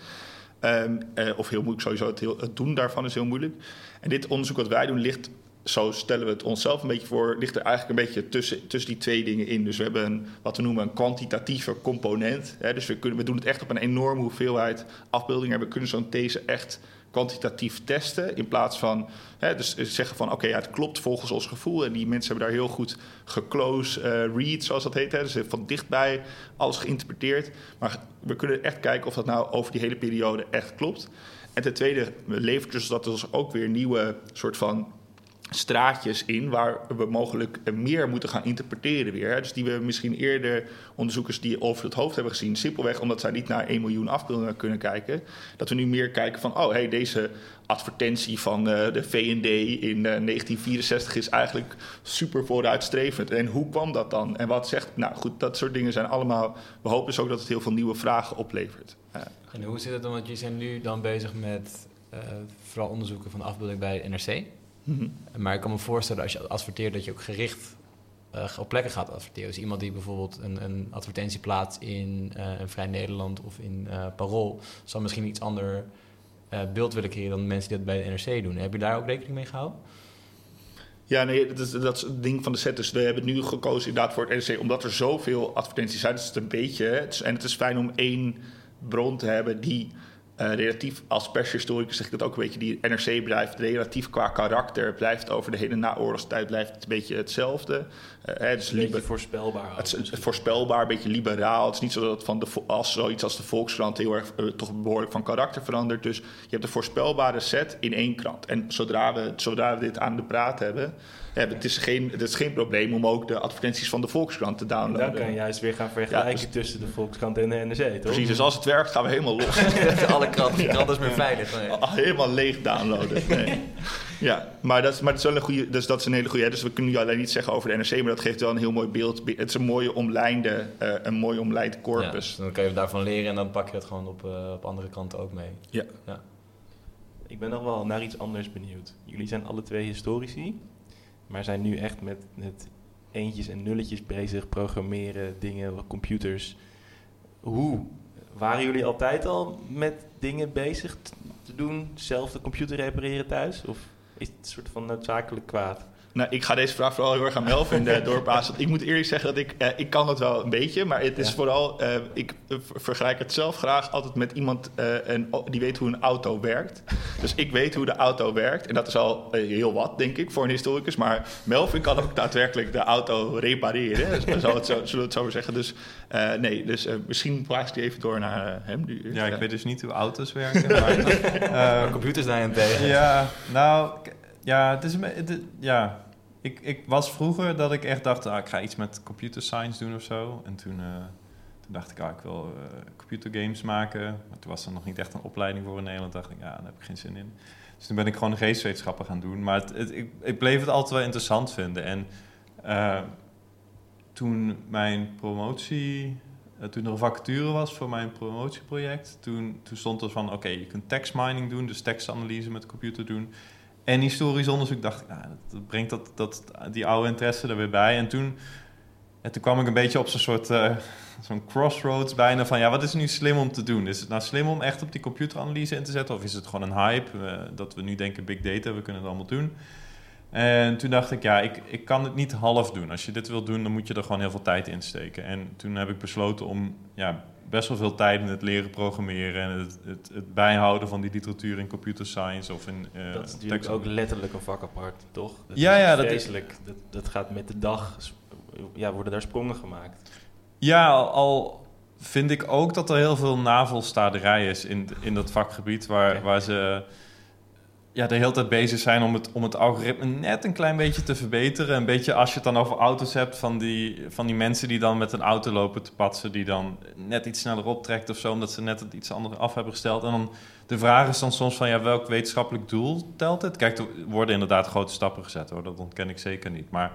Um, uh, of heel moeilijk sowieso, het, het doen daarvan is heel moeilijk. En dit onderzoek wat wij doen ligt zo stellen we het onszelf een beetje voor, ligt er eigenlijk een beetje tussen, tussen die twee dingen in. Dus we hebben een, wat we noemen een kwantitatieve component. Hè, dus we, kunnen, we doen het echt op een enorme hoeveelheid afbeeldingen. We kunnen zo'n these echt kwantitatief testen. In plaats van hè, dus zeggen van oké, ja, het klopt volgens ons gevoel. En die mensen hebben daar heel goed geclose uh, read, zoals dat heet. Hè, dus van dichtbij alles geïnterpreteerd. Maar we kunnen echt kijken of dat nou over die hele periode echt klopt. En ten tweede levert dus dat dus ook weer nieuwe soort van straatjes in waar we mogelijk meer moeten gaan interpreteren weer. Dus die we misschien eerder onderzoekers die over het hoofd hebben gezien, simpelweg omdat zij niet naar 1 miljoen afbeeldingen kunnen kijken, dat we nu meer kijken van, oh hey, deze advertentie van uh, de V&D in uh, 1964 is eigenlijk super vooruitstrevend. En hoe kwam dat dan? En wat zegt, nou goed, dat soort dingen zijn allemaal, we hopen dus ook dat het heel veel nieuwe vragen oplevert.
En hoe zit het dan, want je zijn nu dan bezig met vooral onderzoeken van de afbeelding bij NRC. Mhm. Maar ik kan me voorstellen als je adverteert dat je ook gericht uh, op plekken gaat adverteren. Dus iemand die bijvoorbeeld een, een advertentie plaatst in uh, een Vrij Nederland of in uh, Parool, zal misschien iets ander beeld willen creëren dan mensen die dat bij de NRC doen. Heb je daar ook rekening mee gehouden?
Ja, nee, dat is, dat is het ding van de set. Dus we hebben nu gekozen inderdaad voor het NRC, omdat er zoveel advertenties zijn. Dus het is een beetje, en het is fijn om één bron te hebben die relatief, als pershistoricus zeg ik dat ook een beetje, die NRC blijft relatief qua karakter, blijft over de hele naoorlogstijd blijft het een beetje hetzelfde.
Uh, hè, dus een beetje voorspelbaar.
Het, is voorspelbaar, een beetje liberaal. Het is niet zo dat van de, als zoiets als de Volkskrant heel erg uh, toch behoorlijk van karakter verandert. Dus je hebt een voorspelbare set in één krant. En zodra we, zodra we dit aan de praat hebben, ja, het, is geen, het is geen probleem om ook de advertenties van de Volkskrant te downloaden.
Dan kan je juist weer gaan vergelijken dus- tussen de Volkskrant en de NRC, toch?
Precies, dus als het werkt gaan we helemaal los. *laughs*
Alle kranten, ja. is meer veilig. Nee.
Helemaal leeg downloaden. Nee. ja, maar dat, is, maar dat is wel een goede, dus dat is een hele goede. Dus we kunnen nu alleen niet zeggen over de NRC, maar dat geeft wel een heel mooi beeld. Het is een mooie omlijnde, uh, een mooi omlijnd corpus. Ja,
dan kan je daarvan leren en dan pak je het gewoon op, uh, op andere kanten ook mee.
Ja. ja.
Ik ben nog wel naar iets anders benieuwd. Jullie zijn alle twee historici maar zijn nu echt met, met eentjes en nulletjes bezig, programmeren, dingen, computers. Hoe? Waren jullie altijd al met dingen bezig te doen? Zelf de computer repareren thuis? Of is het een soort van noodzakelijk kwaad?
Nou, ik ga deze vraag vooral heel erg aan Melvin uh, *laughs* doorpassen. Ik moet eerlijk zeggen dat ik, uh, ik kan dat wel een beetje, maar het is vooral, uh, ik vergelijk het zelf graag altijd met iemand en, die weet hoe een auto werkt. Dus ik weet hoe de auto werkt en dat is al heel wat, denk ik, voor een historicus. Maar Melvin kan ook daadwerkelijk de auto repareren, het zo, zullen we het zo zeggen. Dus nee, dus misschien plaats ik die even door naar hem.
Nu, ja, ik weet dus niet hoe auto's werken, maar... *laughs*
computers daarentegen.
Ja, nou... Ja, het is ja, ik, ik was vroeger dat ik echt dacht, ah, ik ga iets met computer science doen of zo. En toen, uh, toen dacht ik, ah, ik wil uh, computergames maken. Maar toen was er nog niet echt een opleiding voor in Nederland. dacht ik, ja, daar heb ik geen zin in. Dus toen ben ik gewoon geestwetenschappen gaan doen. Maar het, ik, ik bleef het altijd wel interessant vinden. En uh, toen mijn promotie... toen er een vacature was voor mijn promotieproject, toen, toen stond er van: oké, je kunt text mining doen, dus tekstanalyse met de computer doen. En historisch onderzoek dacht ik, nou, dat brengt dat, dat, die oude interesse er weer bij. En toen, en toen kwam ik een beetje op zo'n soort uh, zo'n crossroads bijna van... ja, wat is nu slim om te doen? Is het nou slim om echt op die computeranalyse in te zetten? Of is het gewoon een hype uh, dat we nu denken big data, we kunnen het allemaal doen? En toen dacht ik, ja, ik, ik kan het niet half doen. Als je dit wil doen, dan moet je er gewoon heel veel tijd in steken. En toen heb ik besloten om ja, best wel veel tijd in het leren programmeren en het, het, het bijhouden van die literatuur in computer science of in uh,
Dat is natuurlijk ook letterlijk een vak apart, toch? Dat
Ja, ja, dat is-.
Dat, dat gaat met de dag, ja, worden daar sprongen gemaakt.
Ja, al, al vind ik ook dat er heel veel navelstaderij is in, in dat vakgebied, waar, waar ze ja, de hele tijd bezig zijn om het, om het algoritme net een klein beetje te verbeteren. Een beetje als je het dan over auto's hebt, van die, van die mensen die dan met een auto lopen te patsen, die dan net iets sneller optrekt of zo, omdat ze net het iets anders af hebben gesteld. En dan de vraag is dan soms van, ja, welk wetenschappelijk doel telt het? Kijk, er worden inderdaad grote stappen gezet hoor, dat ontken ik zeker niet. Maar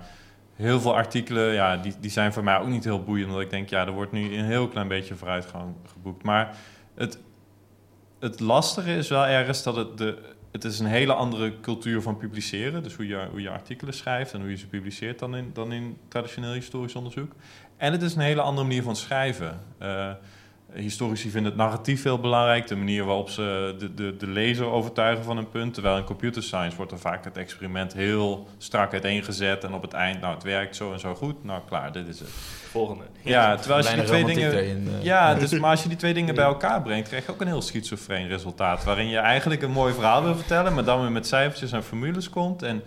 heel veel artikelen, ja, die, die zijn voor mij ook niet heel boeiend. Omdat ik denk, ja, er wordt nu een heel klein beetje vooruitgang geboekt. Maar het, het lastige is wel ergens dat het de... Het is een hele andere cultuur van publiceren. Dus hoe je, hoe je artikelen schrijft en hoe je ze publiceert dan in, dan in traditioneel historisch onderzoek. En het is een hele andere manier van schrijven. Eh, historici vinden het narratief heel belangrijk, de manier waarop ze de, de, de lezer overtuigen van een punt. Terwijl in computer science wordt er vaak het experiment heel strak uiteengezet en op het eind, nou het werkt zo en zo goed, nou klaar, dit is het.
Volgende.
Ja, terwijl als je die twee dingen...
erin, eh.
Ja, *laughs* dus, maar als je die twee dingen bij elkaar brengt, krijg je ook een heel schizofreen resultaat. Waarin je eigenlijk een mooi verhaal wil vertellen, maar dan weer met cijfertjes en formules komt. En,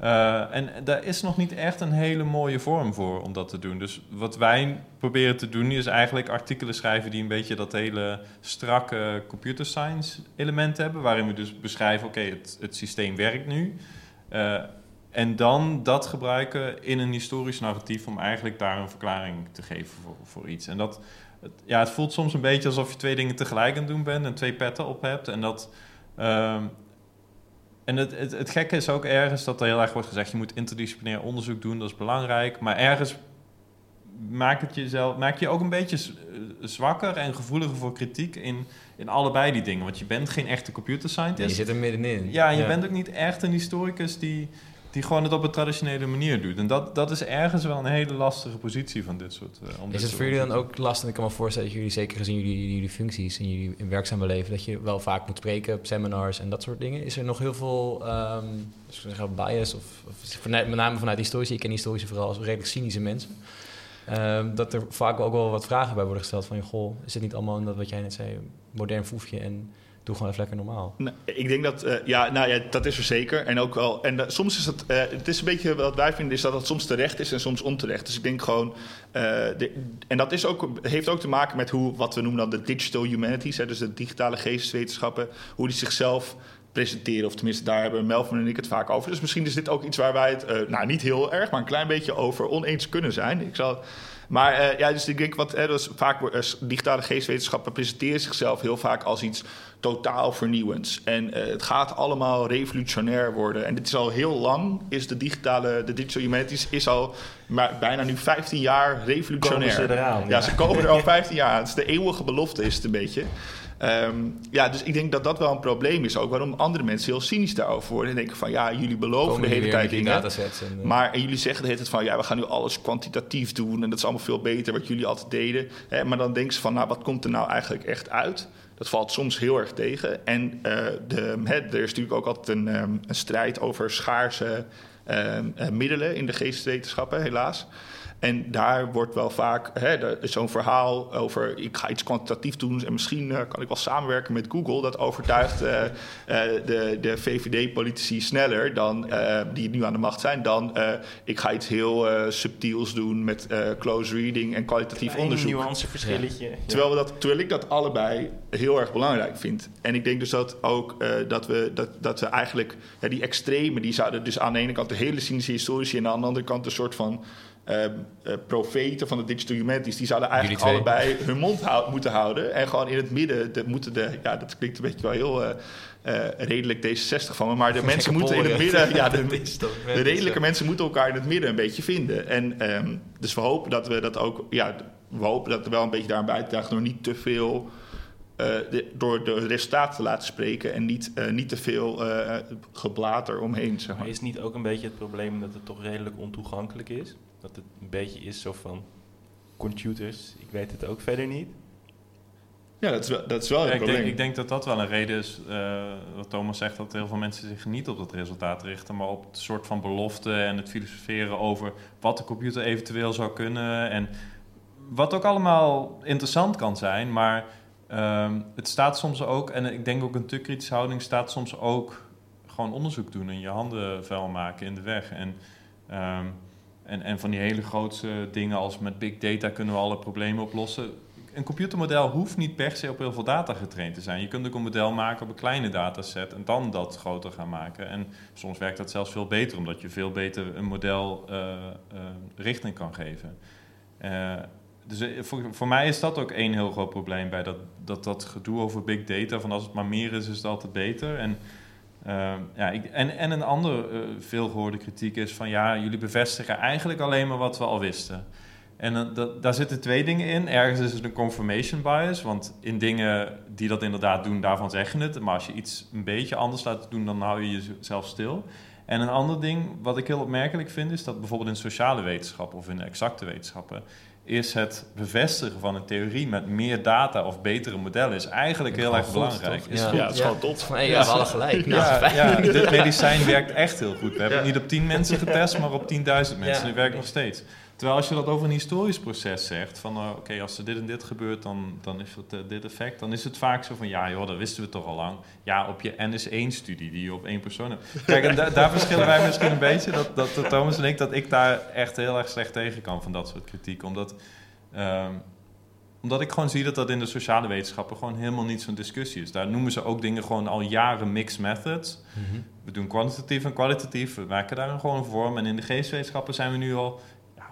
eh, en daar is nog niet echt een hele mooie vorm voor om dat te doen. Dus wat wij proberen te doen is eigenlijk artikelen schrijven die een beetje dat hele strakke computer science element hebben. Waarin we dus beschrijven, oké, het, het systeem werkt nu. Eh, en dan dat gebruiken in een historisch narratief om eigenlijk daar een verklaring te geven voor, iets. En dat, ja, het voelt soms een beetje alsof je twee dingen tegelijk aan het doen bent en twee petten op hebt. En dat. ehm, en het, het, het gekke is ook ergens dat er heel erg wordt gezegd: je moet interdisciplinair onderzoek doen, dat is belangrijk. Maar ergens maak, het jezelf, maak je ook een beetje eh, zwakker en gevoeliger voor kritiek in, in allebei die dingen. Want je bent geen echte computer
Nee, je
scientist.
zit er middenin.
Ja, en je bent ook niet echt een historicus die, die gewoon het op een traditionele manier doet. En dat, dat is ergens wel een hele lastige positie van dit soort. om dit
Is het voor jullie dan ook lastig? Ik kan me voorstellen dat jullie, zeker gezien jullie, jullie functies en jullie in werkzame leven, dat je wel vaak moet spreken op seminars en dat soort dingen. Is er nog heel veel ik zeggen, bias of, of vanuit- met name vanuit historici? Ik ken historici vooral als redelijk cynische mensen. Ehm, dat er vaak ook wel wat vragen bij worden gesteld van, goh, is het niet allemaal dat wat jij net zei, modern foefje en doe gewoon even lekker normaal?
Nou, ik denk dat, eh, ja, nou ja, dat is er zeker. En ook wel, en eh, soms is het, eh, het is een beetje wat wij vinden, is dat het soms terecht is en soms onterecht. Dus ik denk gewoon, en dat is ook, heeft ook te maken met hoe, wat we noemen dan de digital humanities, hè, dus de digitale geesteswetenschappen, hoe die zichzelf presenteren. Of tenminste, daar hebben Melvin en ik het vaak over. Dus misschien is dit ook iets waar wij het, nou niet heel erg, maar een klein beetje over oneens kunnen zijn. Ik zal, maar eh, ja, dus ik denk wat, hè, dat is vaak eh, digitale geesteswetenschappen presenteren zichzelf heel vaak als iets totaal vernieuwends. En eh, het gaat allemaal revolutionair worden. En dit is al heel lang, is de digitale, de digital humanities is al maar bijna nu 15 jaar revolutionair.
Komen ze eraan,
ja.
ja.
ze komen er al *laughs* 15 jaar aan. Het is de eeuwige belofte, is het een beetje. Ehm, ja, dus ik denk dat dat wel een probleem is ook. Waarom andere mensen heel cynisch daarover worden. En denken van, ja, jullie beloven
Komen
de hele tijd dingen.
en, eh,
Maar en jullie zeggen de hele tijd van ja, we gaan nu alles kwantitatief doen en dat is allemaal veel beter wat jullie altijd deden. Hè, maar dan denken ze van nou, wat komt er nou eigenlijk echt uit? Dat valt soms heel erg tegen. En eh, de, hè, er is natuurlijk ook altijd een, ehm, een strijd over schaarse ehm, eh, middelen in de geesteswetenschappen, helaas. En daar wordt wel vaak zo'n verhaal over ik ga iets kwantitatief doen en misschien eh, kan ik wel samenwerken met Google. Dat overtuigt eh, eh, de, de VVD-politici sneller dan die nu aan de macht zijn dan ik ga iets heel subtiels doen met close reading en kwalitatief
Een
onderzoek.
nuanceverschilletje. Ja.
Terwijl, we dat, terwijl ik dat allebei heel erg belangrijk vind. En ik denk dus dat ook dat, we, dat, dat we eigenlijk ja, die extreme, die zouden dus aan de ene kant de hele cynische historici en aan de andere kant een soort van eh, eh, profeten van de digital humanities, die zouden eigenlijk allebei hun mond hou- moeten houden. En gewoon in het midden de, moeten de, ja, dat klinkt een beetje wel heel eh, eh, redelijk D66 van me, maar de *laughs* mensen moeten in het midden, ja, de, *laughs* de redelijke mensen moeten elkaar in het midden een beetje vinden. En ehm, dus we hopen dat we dat ook, ja, we hopen dat er wel een beetje daaraan bij te dragen door niet te veel, eh, de- door de resultaten te laten spreken en niet, eh, niet te veel eh geblater omheen. Zeg
Maar
maar.
is niet ook een beetje het probleem dat het toch redelijk ontoegankelijk is? Dat het een beetje is zo van computers, ik weet het ook verder niet.
Ja, dat is wel, dat is wel
Ja,
een
ik, denk,
probleem.
ik denk dat dat wel een reden is, eh, wat Thomas zegt, dat heel veel mensen zich niet op dat resultaat richten, maar op het soort van belofte en het filosoferen over wat de computer eventueel zou kunnen. En wat ook allemaal interessant kan zijn, maar ehm, het staat soms ook, en ik denk ook een te kritische houding staat soms ook gewoon onderzoek doen en je handen vuil maken in de weg. En, ehm, en, en van die hele grootse dingen als met big data kunnen we alle problemen oplossen een computermodel hoeft niet per se op heel veel data getraind te zijn. Je kunt ook een model maken op een kleine dataset en dan dat groter gaan maken. En soms werkt dat zelfs veel beter, omdat je veel beter een model eh, eh, richting kan geven. Eh, dus voor, voor mij is dat ook één heel groot probleem bij dat, dat, dat gedoe over big data. Van als het maar meer is, is het altijd beter. En, eh, ja, ik, en, en een andere eh, veelgehoorde kritiek is van ja, jullie bevestigen eigenlijk alleen maar wat we al wisten. En dat, daar zitten twee dingen in. Ergens is het een confirmation bias, want in dingen die dat inderdaad doen, daarvan zeg je het. Maar als je iets een beetje anders laat doen, dan hou je jezelf stil. En een ander ding wat ik heel opmerkelijk vind, is dat bijvoorbeeld in sociale wetenschappen of in de exacte wetenschappen, is het bevestigen van een theorie met meer data of betere modellen is eigenlijk heel erg belangrijk. Is
Ja.
goed.
ja, het is gewoon top.
Van, ja, we hadden gelijk. Nou,
Ja, dit medicijn werkt echt heel goed. We hebben
Ja.
het niet op 10 mensen getest, maar op 10.000 mensen.
Ja.
Het werkt nog steeds. Terwijl als je dat over een historisch proces zegt, van uh, oké, als er dit en dit gebeurt, dan, dan is het uh, dit effect. Dan is het vaak zo van, ja joh, dat wisten we toch al lang. Ja, op je NS1-studie die je op één persoon hebt. Kijk, en da daar verschillen wij misschien een beetje, dat, dat, dat Thomas en ik, dat ik daar echt heel erg slecht tegen kan van dat soort kritiek. Omdat... Um, omdat ik gewoon zie dat dat in de sociale wetenschappen gewoon helemaal niet zo'n discussie is. Daar noemen ze ook dingen gewoon al jaren mixed methods. Mm -hmm. We doen kwantitatief en kwalitatief. We maken daar gewoon een vorm. En in de geestwetenschappen zijn we nu al,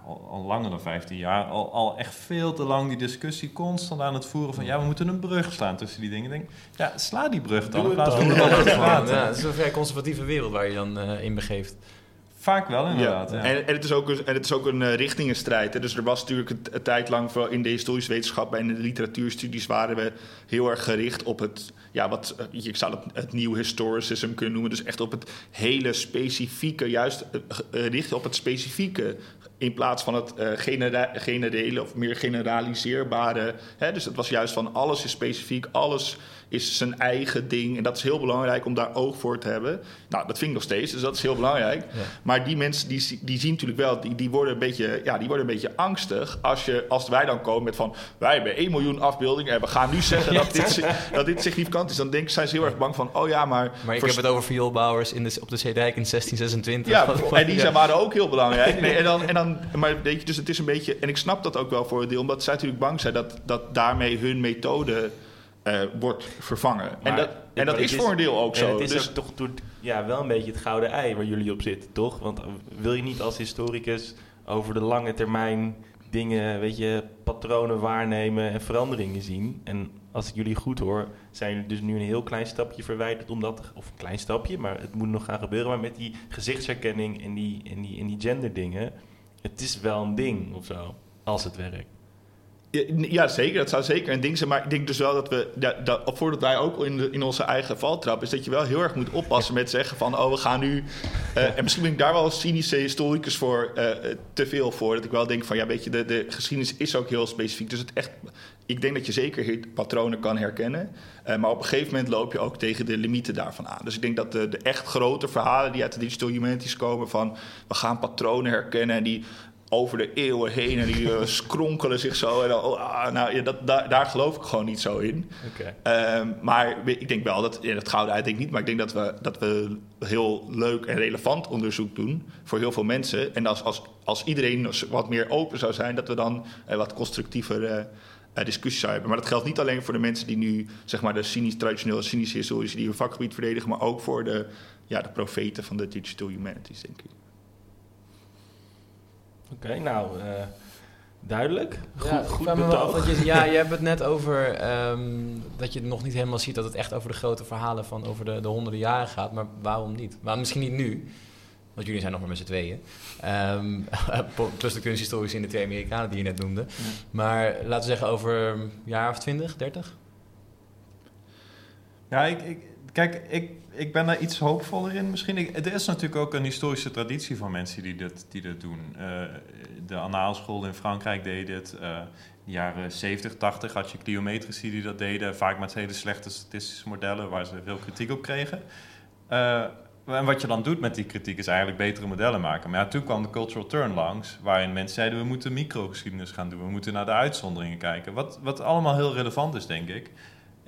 al, al, langer dan 15 jaar, al, al echt veel te lang die discussie constant aan het voeren van ja, we moeten een brug slaan tussen die dingen. Ik denk, ja, sla die brug dan.
Doe
in plaats
van
ja,
ja, het is een vrij conservatieve wereld waar je dan uh, in begeeft.
Vaak wel, inderdaad.
Ja.
Ja.
En, en, het is ook een, en het is ook een uh, richtingenstrijd. Hè. Dus er was natuurlijk een, een tijd lang vooral in de historische wetenschap en in de literatuurstudies waren we heel erg gericht op het, ja, wat uh, ik zou het, het nieuw historicism kunnen noemen. Dus echt op het hele specifieke, juist uh, richten op het specifieke. In plaats van het genera generele of meer generaliseerbare. Hè. Dus het was juist van alles is specifiek, alles is zijn eigen ding. En dat is heel belangrijk om daar oog voor te hebben. Nou, dat vind ik nog steeds, dus dat is heel belangrijk. Ja. Maar die mensen die, die zien natuurlijk wel, die, die, worden een beetje, ja, die worden een beetje angstig als, je, als wij dan komen met van... wij hebben 1 miljoen afbeeldingen en we gaan nu zeggen dat dit, *laughs* dat dit significant is. Dan denk, zijn ze heel erg bang van, oh ja, maar...
Maar ik heb het over vioolbouwers in de, op de Zeedijk in 1626.
Ja, *laughs* en die zijn, waren ook heel belangrijk. *laughs* Nee, en dan, en dan, maar weet je, dus het is een beetje... En ik snap dat ook wel voor een deel, omdat zij natuurlijk bang zijn... dat, dat daarmee hun methode... Uh, wordt vervangen. Maar, en dat, en dat is, is voor een deel ook zo.
Het is
dus,
ook toch door, ja, wel een beetje het gouden ei waar jullie op zitten, toch? Want wil je niet als historicus over de lange termijn dingen, weet je, patronen waarnemen en veranderingen zien? En als ik jullie goed hoor, zijn jullie dus nu een heel klein stapje verwijderd om dat, of een klein stapje, maar het moet nog gaan gebeuren. Maar met die gezichtsherkenning en die, en die, en die genderdingen, het is wel een ding of zo, als het werkt.
Ja, zeker. Dat zou zeker een ding zijn. Maar ik denk dus wel dat we, ja, dat, voordat wij ook in, de, in onze eigen valtrap, is dat je wel heel erg moet oppassen met zeggen van, oh, we gaan nu. Uh, en misschien ben ik daar wel als cynische historicus voor uh, te veel voor. Dat ik wel denk van, ja, weet je, de, de geschiedenis is ook heel specifiek. Dus het echt, ik denk dat je zeker patronen kan herkennen. Uh, maar op een gegeven moment loop je ook tegen de limieten daarvan aan. Dus ik denk dat de, de echt grote verhalen die uit de digital humanities komen van, we gaan patronen herkennen en die over de eeuwen heen en die *laughs* uh, skronkelen zich zo. En dan, oh, nou, ja, dat, daar, daar geloof ik gewoon niet zo in.
Okay.
Uh, maar ik denk wel dat, ja, dat gouden uit denk ik niet, maar ik denk dat we, dat we heel leuk en relevant onderzoek doen voor heel veel mensen. En als, als, als iedereen wat meer open zou zijn, dat we dan uh, wat constructiever uh, discussies zouden hebben. Maar dat geldt niet alleen voor de mensen die nu, zeg maar, de cynisch, traditionele cynische historici die hun vakgebied verdedigen, maar ook voor de, ja, de profeten van de digital humanities, denk ik.
Oké, okay, nou, uh, duidelijk. Goed,
ja,
goed
betoog. Af, je, ja, *laughs* je hebt het net over um, dat je nog niet helemaal ziet dat het echt over de grote verhalen van over de, de honderden jaren gaat. Maar waarom niet? Waarom misschien niet nu? Want jullie zijn nog maar met z'n tweeën. *laughs* Um, plus de kunsthistorici en de twee Amerikanen die je net noemde. Ja. Maar laten we zeggen over een jaar of twintig, dertig?
Ja, ik, ik, kijk, ik, ik ben daar iets hoopvoller in misschien. Er is natuurlijk ook een historische traditie van mensen die dit, die dit doen. Uh, de Anaalschool in Frankrijk deed dit. Uh, in de jaren 70, 80 had je cliometrici die dat deden. Vaak met hele slechte statistische modellen waar ze veel kritiek op kregen. Uh, en wat je dan doet met die kritiek is eigenlijk betere modellen maken. Maar toen kwam de cultural turn langs, waarin mensen zeiden we moeten microgeschiedenis gaan doen. We moeten naar de uitzonderingen kijken. Wat, wat allemaal heel relevant is, denk ik.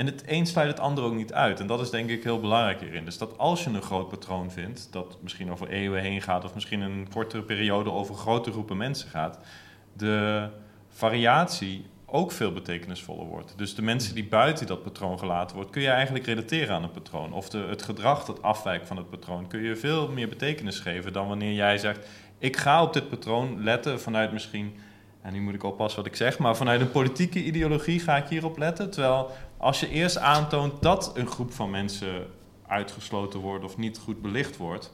En het een sluit het ander ook niet uit. En dat is denk ik heel belangrijk hierin. Dus dat als je een groot patroon vindt, dat misschien over eeuwen heen gaat, of misschien een kortere periode over grote groepen mensen gaat, de variatie ook veel betekenisvoller wordt. Dus de mensen die buiten dat patroon gelaten wordt, kun je eigenlijk relateren aan het patroon. Of de, het gedrag dat afwijkt van het patroon, kun je veel meer betekenis geven dan wanneer jij zegt: ik ga op dit patroon letten vanuit misschien. En nu moet ik oppassen wat ik zeg, maar vanuit een politieke ideologie ga ik hierop letten. Terwijl als je eerst aantoont dat een groep van mensen uitgesloten wordt of niet goed belicht wordt.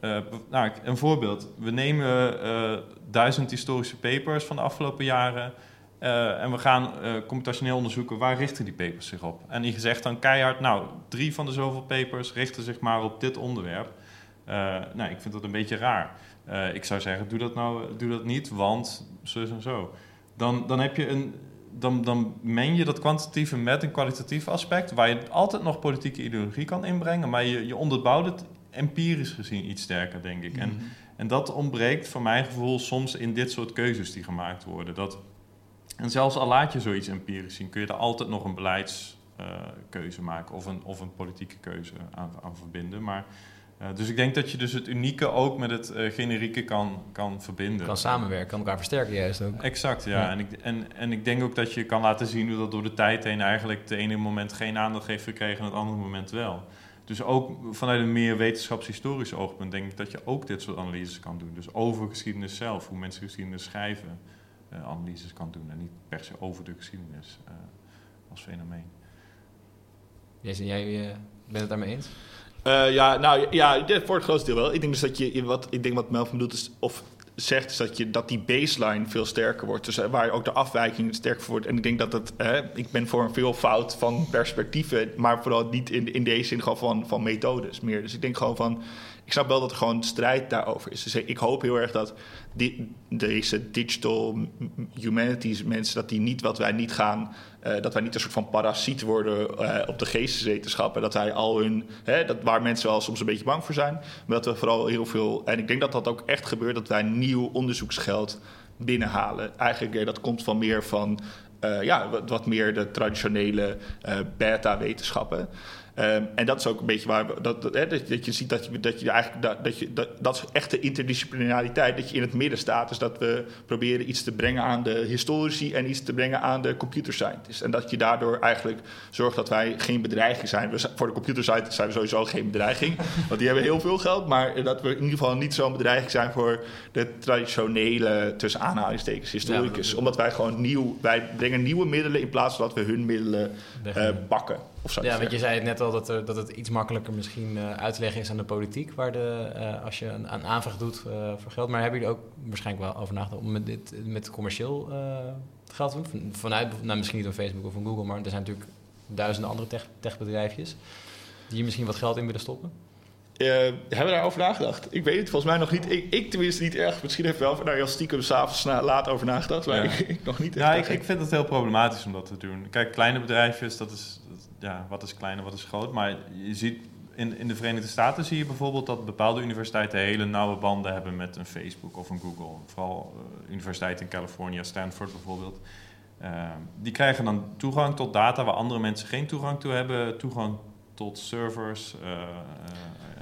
Uh, nou, een voorbeeld. We nemen uh, duizend historische papers van de afgelopen jaren. Uh, en we gaan computationeel onderzoeken waar richten die papers zich op. En die gezegd dan keihard, nou, drie van de zoveel papers richten zich maar op dit onderwerp. nou, ik vind dat een beetje raar. ik zou zeggen, doe dat nou doe dat niet, want zo en zo. Dan, dan heb je een, dan, dan meng je dat kwantitatieve met een kwalitatief aspect, waar je altijd nog politieke ideologie kan inbrengen, maar je, je onderbouwt het empirisch gezien iets sterker, denk ik. En, mhm. en dat ontbreekt voor mijn gevoel soms in dit soort keuzes die gemaakt worden. Dat, en zelfs al laat je zoiets empirisch zien, kun je er altijd nog een beleidskeuze uh, maken of een, of een politieke keuze aan, aan verbinden. Maar uh, dus ik denk dat je dus het unieke ook met het uh, generieke kan, kan verbinden.
Kan samenwerken, kan elkaar versterken juist ook.
Exact, ja. En, ik, en, en ik denk ook dat je kan laten zien hoe dat door de tijd heen eigenlijk het ene moment geen aandacht heeft gekregen en het andere moment wel. Dus ook vanuit een meer wetenschapshistorisch oogpunt denk ik dat je ook dit soort analyses kan doen. Dus over geschiedenis zelf, hoe mensen geschiedenis schrijven, uh, analyses kan doen. En niet per se over de geschiedenis als fenomeen.
Jason, jij bent het daarmee eens?
Uh, ja, nou ja, voor het grootste deel wel. Ik denk dus dat je, wat, ik denk wat Melvin bedoelt is, of zegt, is dat, je, dat die baseline veel sterker wordt. Dus waar ook de afwijking sterker wordt. En ik denk dat het, hè, ik ben voor een veel fout van perspectieven, maar vooral niet in, in deze zin gewoon van, van methodes meer. Dus ik denk gewoon van, ik snap wel dat er gewoon strijd daarover is. Dus ik hoop heel erg dat die, deze digital humanities mensen, dat die niet wat wij niet gaan, uh, dat wij niet een soort van parasiet worden uh, op de geesteswetenschappen. Dat wij al hun, hè, dat, waar mensen wel soms een beetje bang voor zijn, maar dat we vooral heel veel, en ik denk dat dat ook echt gebeurt, dat wij nieuw onderzoeksgeld binnenhalen. Eigenlijk, dat komt van meer van ja, wat, wat, meer de traditionele beta-wetenschappen. Um, en dat is ook een beetje waar we, dat, dat, hè, dat, je ziet dat je, dat je eigenlijk dat, dat, je, dat, dat is echte interdisciplinariteit, dat je in het midden staat. Dus dat we proberen iets te brengen aan de historici en iets te brengen aan de computer scientists. En dat je daardoor eigenlijk zorgt dat wij geen bedreiging zijn. We, voor de computer scientists zijn we sowieso geen bedreiging, *laughs* want die hebben heel veel geld. Maar dat we in ieder geval niet zo'n bedreiging zijn voor de traditionele, tussen aanhalingstekens, historicus. Ja, Omdat wij gewoon nieuw, wij brengen nieuwe middelen in plaats van dat we hun middelen uh, bakken
ja, want je zei het net al dat, er, dat het iets makkelijker misschien uh, uit te leggen is aan de politiek, waar de, uh, als je een, een, aanvraag doet uh, voor geld. Maar hebben jullie ook waarschijnlijk wel over nagedacht om met, dit, met commercieel geld te doen? Vanuit, nou, misschien niet op Facebook of van Google, maar er zijn natuurlijk duizenden andere tech, techbedrijfjes die hier misschien wat geld in willen stoppen.
Uh, hebben we daarover nagedacht? Ik weet het volgens mij nog niet. Ik, ik tenminste niet erg. Misschien heeft wel nou, heel stiekem s'avonds laat over nagedacht. Maar ik, *laughs* ik, nog niet.
Ja, ik, ik, vind het heel problematisch om dat te doen. Kijk, kleine bedrijfjes, dat is, ja, wat is klein en wat is groot. Maar je ziet in, in de Verenigde Staten zie je bijvoorbeeld dat bepaalde universiteiten hele nauwe banden hebben met een Facebook of een Google. Vooral uh, universiteiten in Californië, Stanford bijvoorbeeld. Uh, die krijgen dan toegang tot data waar andere mensen geen toegang toe hebben. Toegang tot servers, uh,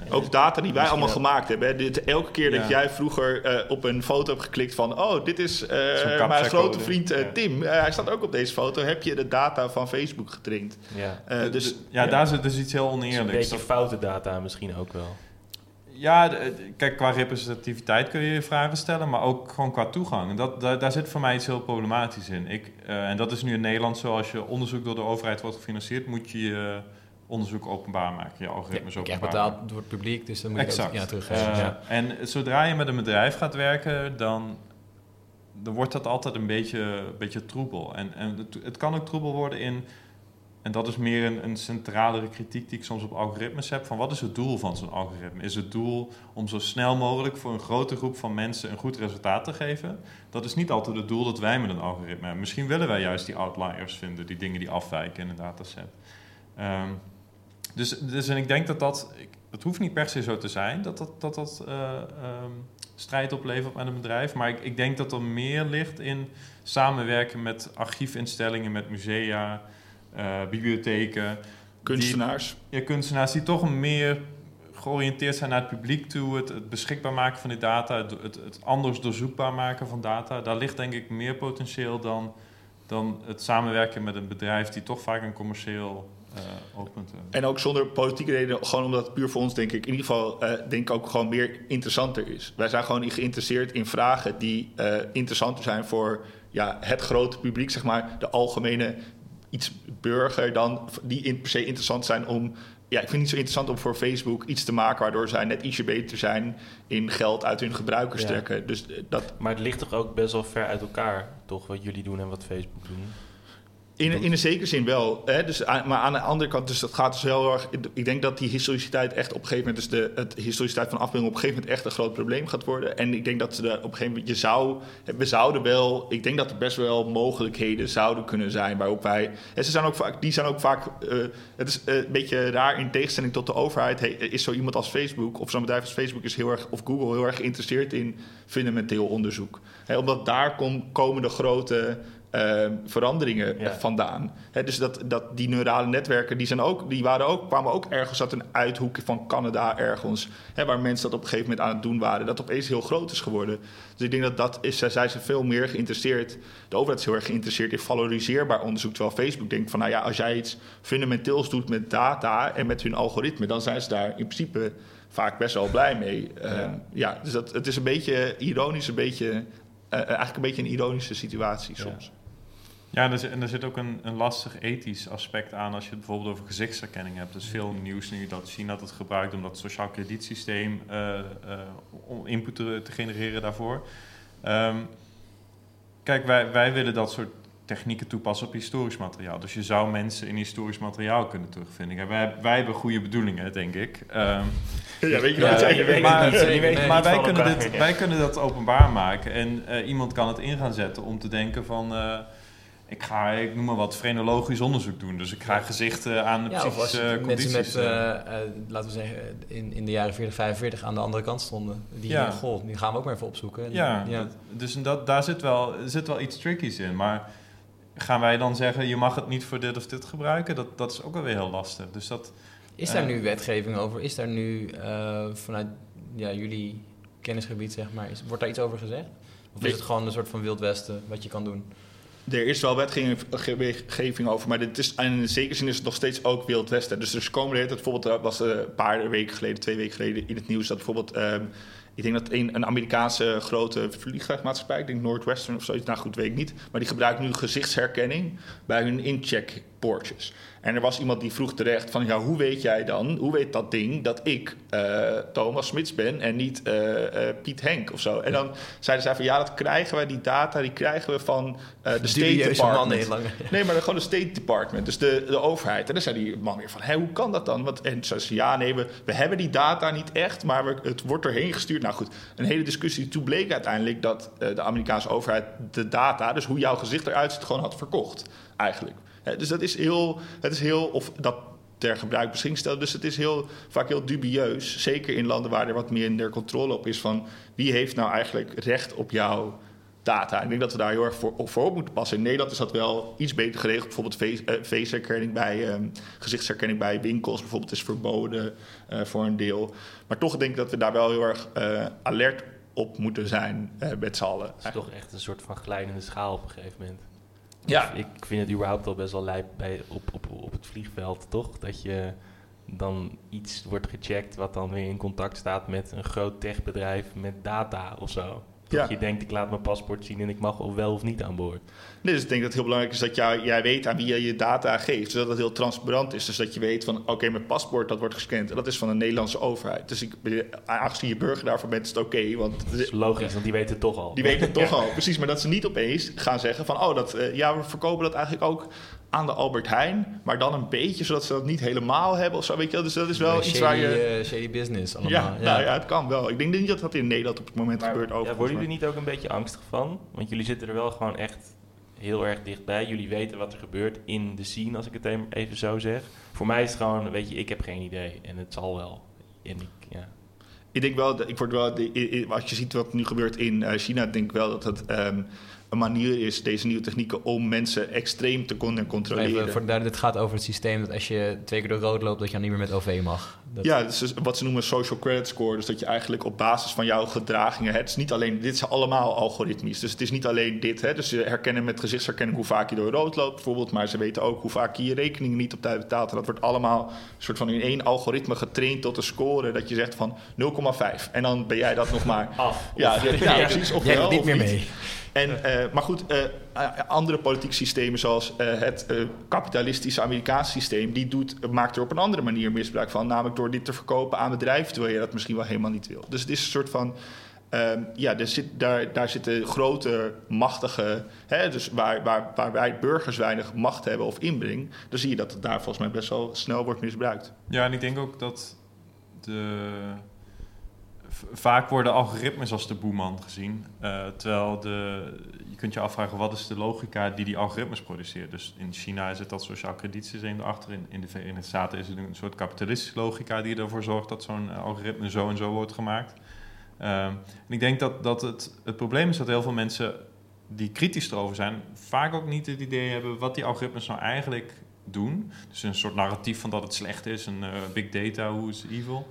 ook data die wij allemaal gemaakt hebben. Dit, elke keer dat jij vroeger uh, op een foto hebt geklikt van... oh, dit is uh, mijn grote vriend uh, Tim. hij staat ook op deze foto. Heb je de data van Facebook getraind.
Ja, dus, ja, daar zit dus iets heel oneerlijks.
een beetje foute data misschien ook wel.
Ja, kijk, qua representativiteit kun je vragen stellen, maar ook gewoon qua toegang. En dat, daar, daar zit voor mij iets heel problematisch in. Ik, en dat is nu in Nederland zo, als je onderzoek door de overheid wordt gefinancierd, moet je onderzoek openbaar maken, je algoritmes ja, openbaar
Je betaald door het publiek, dus dan moet je dat ja, teruggeven. Uh, ja.
En zodra je met een bedrijf gaat werken, dan, dan wordt dat altijd een beetje, een beetje troebel. En, en het, het kan ook troebel worden in en dat is meer een, een centralere kritiek die ik soms op algoritmes heb. Van wat is het doel van zo'n algoritme? Is het doel om zo snel mogelijk voor een grote groep van mensen een goed resultaat te geven? Dat is niet altijd het doel dat wij met een algoritme hebben. Misschien willen wij juist die outliers vinden, die dingen die afwijken in een dataset. Ehm, dus, dus en ik denk dat dat, het hoeft niet per se zo te zijn, dat dat, dat, dat uh, um, strijd oplevert met een bedrijf. Maar ik, ik denk dat er meer ligt in samenwerken met archiefinstellingen, met musea, uh, bibliotheken.
Kunstenaars.
Die, ja, kunstenaars die toch meer georiënteerd zijn naar het publiek toe. Het, het beschikbaar maken van die data, het, het, het, anders doorzoekbaar maken van data. Daar ligt denk ik meer potentieel dan, dan het samenwerken met een bedrijf die toch vaak een commercieel oogpunt hebben.
En ook zonder politieke reden, gewoon omdat het puur voor ons denk ik in ieder geval uh, denk ik ook gewoon meer interessanter is. Wij zijn gewoon geïnteresseerd in vragen die uh, interessanter zijn voor ja, het grote publiek, zeg maar, de algemene iets burger dan die in, per se interessant zijn om. Ja, ik vind het niet zo interessant om voor Facebook iets te maken waardoor zij net ietsje beter zijn in geld uit hun gebruikers ja. trekken. Dus dat...
Maar het ligt toch ook best wel ver uit elkaar, toch, wat jullie doen en wat Facebook doen?
In, in een zekere zin wel. Hè? Dus, maar aan de andere kant, dus dat gaat dus heel erg. Ik denk dat die historiciteit echt op een gegeven moment, dus de het historiciteit van afbeelding op een gegeven moment echt een groot probleem gaat worden. En ik denk dat ze op een gegeven moment, je zou, we zouden wel, ik denk dat er best wel mogelijkheden zouden kunnen zijn waarop wij. En ze zijn ook vaak, die zijn ook vaak, uh, het is uh, een beetje raar in tegenstelling tot de overheid. Hey, is zo iemand als Facebook of zo'n bedrijf als Facebook is heel erg, of Google heel erg geïnteresseerd in fundamenteel onderzoek. Hey, omdat daar kom, komen de grote uh, veranderingen ja. vandaan. He, dus dat, dat die neurale netwerken, die, zijn ook, die waren ook, kwamen ook ergens uit een uithoek van Canada ergens. He, waar mensen dat op een gegeven moment aan het doen waren. Dat opeens heel groot is geworden. Dus ik denk dat dat is, zij zijn veel meer geïnteresseerd. De overheid is heel erg geïnteresseerd in valoriseerbaar onderzoek. Terwijl Facebook denkt van, nou ja, als jij iets fundamenteels doet met data en met hun algoritme, dan zijn ze daar in principe vaak best wel blij mee. Ja, ja dus dat, het is een beetje ironisch, een beetje, uh, eigenlijk een beetje een ironische situatie soms.
Ja. Ja, en er, zit, en er zit ook een, een, lastig ethisch aspect aan als je het bijvoorbeeld over gezichtsherkenning hebt. Er is veel nieuws nu dat China dat gebruikt om dat sociaal kredietsysteem uh, uh, om input te, te, genereren daarvoor. Um, kijk, wij, wij willen dat soort technieken toepassen op historisch materiaal. Dus je zou mensen in historisch materiaal kunnen terugvinden. En wij, wij hebben goede bedoelingen, denk ik. Um,
ja, weet je wat
Maar, nee, maar wij, kunnen dit, wij kunnen dat openbaar maken. En uh, iemand kan het in gaan zetten om te denken van... Uh, ik ga, ik noem maar wat, frenologisch onderzoek doen. Dus ik ga gezichten aan de
ja,
psychische condities...
Mensen met, uh, uh, laten we zeggen, in, in de jaren 40, 45 aan de andere kant stonden. Die, ja. goh, die gaan we ook maar even opzoeken.
Ja, ja. Dat, dus dat, daar zit wel, zit wel iets trickies in. Maar gaan wij dan zeggen, je mag het niet voor dit of dit gebruiken? Dat, dat is ook wel weer heel lastig. Dus dat,
is daar uh, nu wetgeving over? Is daar nu vanuit ja, jullie kennisgebied, zeg maar, is, wordt daar iets over gezegd? Of is het gewoon een soort van Wild Westen wat je kan doen?
Er is wel wetgeving over, maar dit is, in zekere zin is het nog steeds ook Wild Westen. Dus er komen de bijvoorbeeld, was een paar weken geleden, twee weken geleden in het nieuws dat bijvoorbeeld, um, ik denk dat een, een Amerikaanse grote vliegtuigmaatschappij, ik denk Northwestern of zoiets, nou goed, weet ik niet, maar die gebruikt nu gezichtsherkenning bij hun En er was iemand die vroeg terecht van, ja, hoe weet jij dan, hoe weet dat ding dat ik uh, Thomas Smits ben en niet uh, uh, Piet Henk of zo? En dan zeiden zij van, ja, dat krijgen wij, die data, die krijgen we van de State Department. Nee, maar gewoon de State Department, dus de, de overheid. En dan zei die man weer van, hé, hoe kan dat dan? Want, en zei ze, ja, nee, we, we hebben die data niet echt, maar we, het wordt erheen gestuurd. Nou goed, een hele discussie. Toen bleek uiteindelijk dat de Amerikaanse overheid de data, dus hoe jouw gezicht eruit ziet, gewoon had verkocht, eigenlijk. Dus dat is heel, het is heel, of dat ter gebruik beschikking stelt. Dus het is heel, vaak heel dubieus. Zeker in landen waar er wat meer controle op is van wie heeft nou eigenlijk recht op jouw data. Ik denk dat we daar heel erg voor, voor op moeten passen. In Nederland is dat wel iets beter geregeld. Bijvoorbeeld face, uh, faceherkenning bij um, gezichtsherkenning bij winkels bijvoorbeeld is verboden uh, voor een deel. Maar toch denk ik dat we daar wel heel erg uh, alert op moeten zijn met z'n allen.
Het is toch echt een soort van glijdende schaal op een gegeven moment.
Ja.
Ik vind het überhaupt al best wel lijp bij, op, op, op het vliegveld, toch? Dat je dan iets wordt gecheckt wat dan weer in contact staat met een groot techbedrijf met data of zo. Ja. je denkt, ik laat mijn paspoort zien en ik mag of wel of niet aan boord.
Nee, dus ik denk dat het heel belangrijk is dat jij, jij weet aan wie je je data geeft. Zodat het heel transparant is. Dus dat je weet van, oké, mijn paspoort dat wordt gescand. En dat is van de Nederlandse overheid. Dus ik, aangezien je burger daarvoor bent, is het oké. Okay, want
dat is logisch, want die weten het toch al.
Die weten het toch *laughs* al, precies. Maar dat ze niet opeens gaan zeggen van, oh, dat, uh, ja, we verkopen dat eigenlijk ook aan de Albert Heijn, maar dan een beetje zodat ze dat niet helemaal hebben of zo. Weet je wel? Dus dat is wel iets
shady,
waar je.
eh, shady business allemaal.
ja, Nou, ja, het kan wel. Ik denk niet dat dat in Nederland op het moment
Maar,
gebeurt.
ja,
Overigens.
worden jullie niet ook een beetje angstig van? Want jullie zitten er wel gewoon echt heel erg dichtbij. Jullie weten wat er gebeurt in de scene, als ik het even- even zo zeg. Voor mij is het gewoon, weet je, ik heb geen idee. En het zal wel. En ik, ja.
Ik denk wel, dat- ik word wel, als je ziet wat nu gebeurt in eh, China, denk ik wel dat het ehm, een manier is, deze nieuwe technieken, om mensen extreem te kunnen controleren.
Even voor de duidelijkheid, het gaat over het systeem dat als je twee keer door rood loopt, dat je dan niet meer met OV mag. Dat,
Ja, dat is dus wat ze noemen social credit score. Dus dat je eigenlijk op basis van jouw gedragingen... Het is niet alleen, dit zijn allemaal algoritmisch. Dus het is niet alleen dit. Hè. Dus ze herkennen met gezichtsherkenning hoe vaak je door rood loopt bijvoorbeeld. Maar ze weten ook hoe vaak je je rekening niet op tijd betaalt. En dat wordt allemaal een soort van in één algoritme getraind tot een score... dat je zegt van 0,5. En dan ben jij dat nog maar...
Af.
Ja,
Of-
ja, *laughs* ja, precies. Of wel,
niet
of
meer mee.
En, eh, maar goed, eh, eh, andere politieke systemen zoals het kapitalistische Amerikaanse systeem, die doet, maakt er op een andere manier misbruik van. Namelijk door dit te verkopen aan bedrijven, terwijl je dat misschien wel helemaal niet wil. Dus het is een soort van. ehm, ja, er zit, daar, daar zitten grote, machtige. Hè, dus waar, waar, waar wij burgers weinig macht hebben of inbreng. dan zie je dat het daar volgens mij best wel snel wordt misbruikt.
Ja, en ik denk ook dat de... Vaak worden algoritmes als de boeman gezien. eh, terwijl de, je kunt je afvragen, wat is de logica die die algoritmes produceert? Dus in China is het dat sociaal kredietsysteem erachter. In, in de Verenigde Staten is het een soort kapitalistische logica die ervoor zorgt dat zo'n eh, algoritme zo en zo wordt gemaakt. Ehm, en ik denk dat, dat het, het probleem is dat heel veel mensen die kritisch erover zijn, vaak ook niet het idee hebben wat die algoritmes nou eigenlijk doen. Dus een soort narratief van dat het slecht is, een eh, big data, hoe is evil.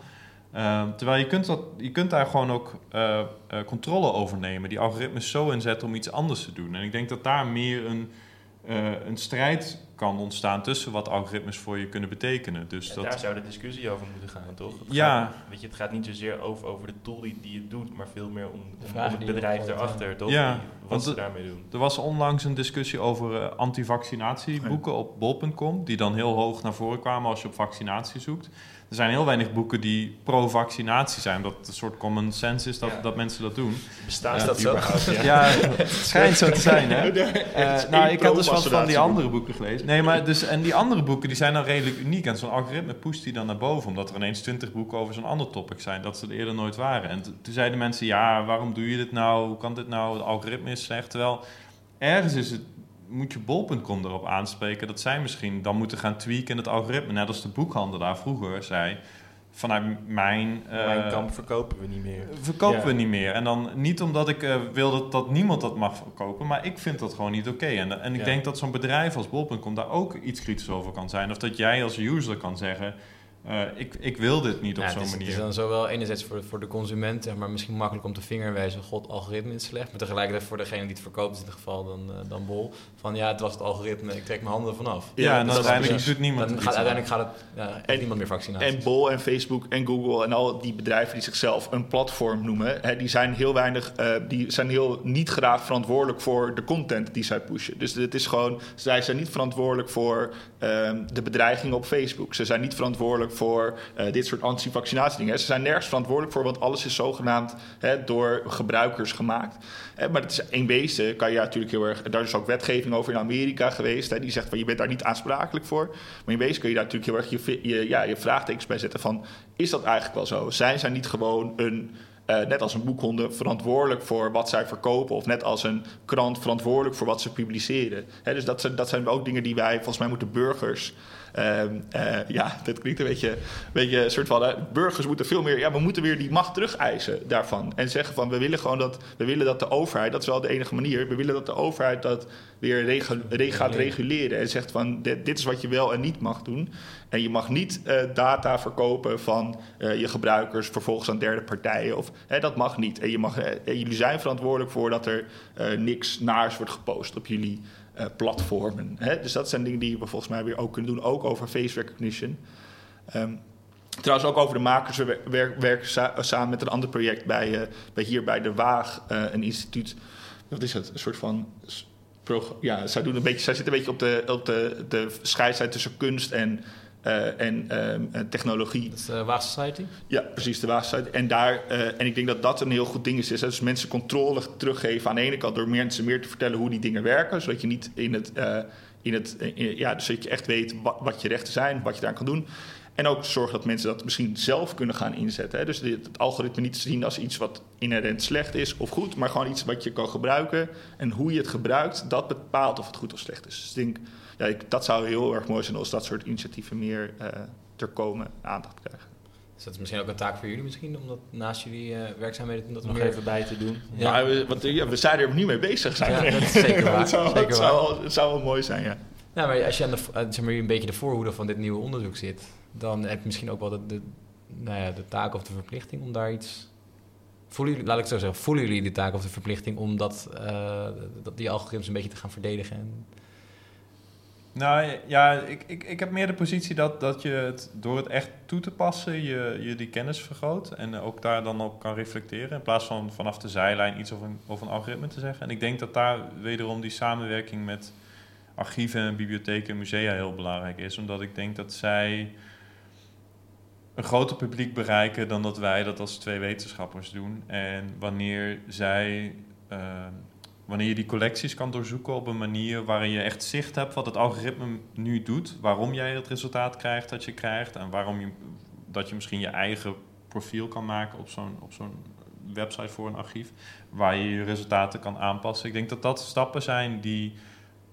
Ehm, terwijl je kunt, dat, je kunt daar gewoon ook eh, eh, controle over nemen. Die algoritmes zo inzetten om iets anders te doen. En ik denk dat daar meer een, eh, een strijd kan ontstaan tussen wat algoritmes voor je kunnen betekenen. Dus
Ja,
dat,
Daar zou de discussie over moeten gaan, toch? Het
Ja.
Gaat, weet je, het gaat niet zozeer over, over de tool die, die het doet, maar veel meer om, om, om het
je
bedrijf erachter, toch?
Ja,
Die- wat
want
ze
de-
daarmee doen.
Er was onlangs een discussie over eh, antivaccinatieboeken op bol.com, die dan heel hoog naar voren kwamen als je op vaccinatie zoekt. Er zijn heel weinig boeken die pro-vaccinatie zijn, omdat het een soort common sense is dat,
Ja.
dat mensen dat doen.
Bestaat dat
dat zo?
Ja. *laughs*
Ja, het *laughs* schijnt zo te zijn, hè? *laughs* Eh, nou, ik had dus wat van die andere boeken gelezen. Nee, maar dus, en die andere boeken die zijn dan redelijk uniek. En zo'n algoritme pusht die dan naar boven, omdat er ineens twintig boeken over zo'n ander topic zijn, dat ze er eerder nooit waren. En toen zeiden mensen, ja, waarom doe je dit nou? Hoe kan dit nou? Het algoritme is slecht. Terwijl ergens is het, moet je bol.com erop aanspreken dat zij misschien dan moeten gaan tweaken in het algoritme. Net als de boekhandelaar vroeger zei, vanuit mijn... eh,
Mijn kamp verkopen we niet meer.
verkopen
Ja.
we niet meer. En dan niet omdat ik eh, wil dat, dat niemand dat mag verkopen, maar ik vind dat gewoon niet oké. En, en ik
Ja.
denk dat zo'n bedrijf als bol.com daar ook iets kritisch over kan zijn. Of dat jij als user kan zeggen, eh, ik, ik wil dit niet op
Ja,
zo'n manier.
het is dan zowel enerzijds voor, voor de consument, zeg maar misschien makkelijk om te vingerwijzen, god, algoritme is slecht. Maar tegelijkertijd voor degene die het verkoopt, is in dit geval dan, eh, dan Bol, van ja, het was het algoritme, ik trek mijn handen ervan af.
ja, en uiteindelijk doet niemand
Dan gaat,
aan.
uiteindelijk gaat het, ja,
En-
niemand meer vaccinaties.
En Bol en Facebook en Google en al die bedrijven die zichzelf een platform noemen, hè, die zijn heel weinig, eh, die zijn heel niet graag verantwoordelijk voor de content die zij pushen. Dus het is gewoon, zij zijn niet verantwoordelijk voor ehm, de bedreigingen op Facebook. Ze zijn niet verantwoordelijk voor eh, dit soort anti-vaccinatiedingen. Ze zijn nergens verantwoordelijk voor, want alles is zogenaamd hè, door gebruikers gemaakt. Maar het is in wezen kan je natuurlijk heel erg. Daar is ook wetgeving over in Amerika geweest. Hè, die zegt van je bent daar niet aansprakelijk voor. Maar in wezen kun je daar natuurlijk heel erg je, je, ja, je vraagtekens bij zetten van is dat eigenlijk wel zo? Zijn zij niet gewoon een. eh, net als een boekhonden verantwoordelijk voor wat zij verkopen, of net als een krant verantwoordelijk voor wat ze publiceren. Dus dat zijn, dat zijn ook dingen die wij, volgens mij, moeten burgers Ehm, eh, ja, dat klinkt een beetje, een beetje een soort van... hè, burgers moeten veel meer... Ja, we moeten weer die macht terugeisen daarvan. En zeggen van, we willen gewoon dat... We willen dat de overheid, dat is wel de enige manier... We willen dat de overheid dat weer regu- gaat reguleren. En zegt van, dit, dit is wat je wel en niet mag doen. En je mag niet eh, data verkopen van eh, je gebruikers... vervolgens aan derde partijen. Of, hè, dat mag niet. En, je mag, jullie zijn verantwoordelijk voor dat er niks naars wordt gepost op jullie eh, platformen. Hè? Dus dat zijn dingen die we volgens mij weer ook kunnen doen, ook over face recognition. Ehm, trouwens, ook over de makers. We wer- wer- werken sa- samen met een ander project bij, eh, bij hier bij de Waag, eh, een instituut. Wat is het? Een soort van. Ja, zij, doen een beetje, zij zitten een beetje op de, op de, de scheidslijn tussen kunst en, eh, en eh, technologie.
Dat is de Waag Society.
Ja, precies, de waagsite. En, daar, eh, en ik denk dat dat een heel goed ding is. is hè. Dus mensen controle teruggeven aan de ene kant door mensen meer te vertellen hoe die dingen werken. Zodat je niet in het, in het, in- ja, dus dat je echt weet wat, wat je rechten zijn, wat je daar kan doen. En ook zorgen dat mensen dat misschien zelf kunnen gaan inzetten. Hè? Dus dit- het algoritme niet te zien als iets wat inherent slecht is of goed, maar gewoon iets wat je kan gebruiken. En hoe je het gebruikt, dat bepaalt of het goed of slecht is. Dus ik denk, ja, ik, dat zou heel erg mooi zijn als dat soort initiatieven meer eh er komen aandacht krijgen.
Dus dat is misschien ook een taak voor jullie misschien, om dat naast jullie eh, werkzaamheden te doen. Dat
Nog
meer...
even bij te doen.
Ja.
Maar we, want, ja, we zijn er nu mee bezig. Zijn
Ja, dat is zeker waar, *laughs*
het, zou,
zeker
het, zou, wel- het zou wel mooi zijn, ja.
Nou, maar als je aan de, eh, zeg maar, een beetje de voorhoede van dit nieuwe onderzoek zit, dan heb je misschien ook wel de, de, nou ja, de taak of de verplichting om daar iets. Voelen jullie, laat ik het zo zeggen, voelen jullie de taak of de verplichting om dat, eh, dat die algoritmes een beetje te gaan verdedigen? En,
Nou ja, ik, ik, ik heb meer de positie dat, dat je het door het echt toe te passen, je, je die kennis vergroot. En ook daar dan op kan reflecteren. In plaats van vanaf de zijlijn iets over een, over een algoritme te zeggen. En ik denk dat daar wederom die samenwerking met archieven en bibliotheken en musea heel belangrijk is. Omdat ik denk dat zij een groter publiek bereiken dan dat wij dat als twee wetenschappers doen. En wanneer zij. eh, wanneer je die collecties kan doorzoeken op een manier waarin je echt zicht hebt wat het algoritme nu doet, waarom jij het resultaat krijgt dat je krijgt en waarom je, dat je misschien je eigen profiel kan maken op zo'n, op zo'n website voor een archief, waar je je resultaten kan aanpassen. Ik denk dat dat stappen zijn die,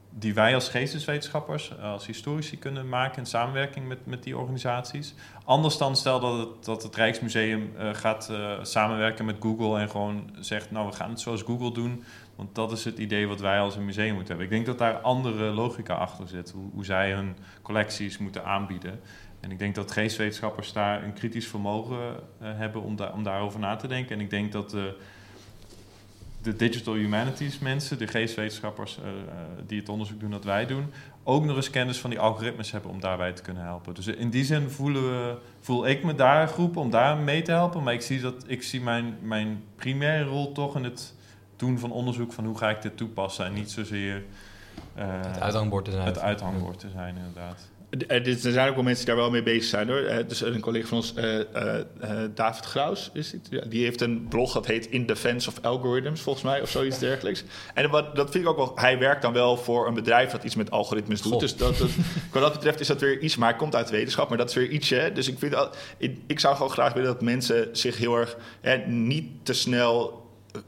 die wij als geesteswetenschappers, als historici kunnen maken in samenwerking met, met die organisaties. Anders dan stel dat het, dat het Rijksmuseum eh, gaat eh, samenwerken met Google en gewoon zegt, nou we gaan het zoals Google doen, want dat is het idee wat wij als een museum moeten hebben. Ik denk dat daar andere logica achter zit, hoe, hoe zij hun collecties moeten aanbieden. En ik denk dat geestwetenschappers daar een kritisch vermogen eh, hebben om, daar om daarover na te denken. En ik denk dat de, de digital humanities mensen, de geestwetenschappers eh, eh, die het onderzoek doen dat wij doen, ook nog eens kennis van die algoritmes hebben om daarbij te kunnen helpen. Dus in die zin voelen we, voel ik me daar geroepen om daar mee te helpen. Maar ik zie, dat, ik zie mijn, mijn primaire rol toch in het doen van onderzoek van hoe ga ik dit toepassen. En niet zozeer eh,
het uithangbord te zijn.
het uithangbord te zijn, inderdaad.
Er, er zijn ook wel mensen die daar wel mee bezig zijn hoor. Eh, Dus een collega van ons, eh, eh, eh, David Graus, is het? Ja, die heeft een blog dat heet In Defense of Algorithms, volgens mij, of zoiets dergelijks. En wat, dat vind ik ook wel. Hij werkt dan wel voor een bedrijf dat iets met algoritmes doet. Dus dat, dat, *laughs* wat dat betreft is dat weer iets. Maar hij komt uit wetenschap, maar dat is weer ietsje. hè. Dus ik, vind, dat- ik, ik zou gewoon graag willen dat mensen zich heel erg eh, niet te snel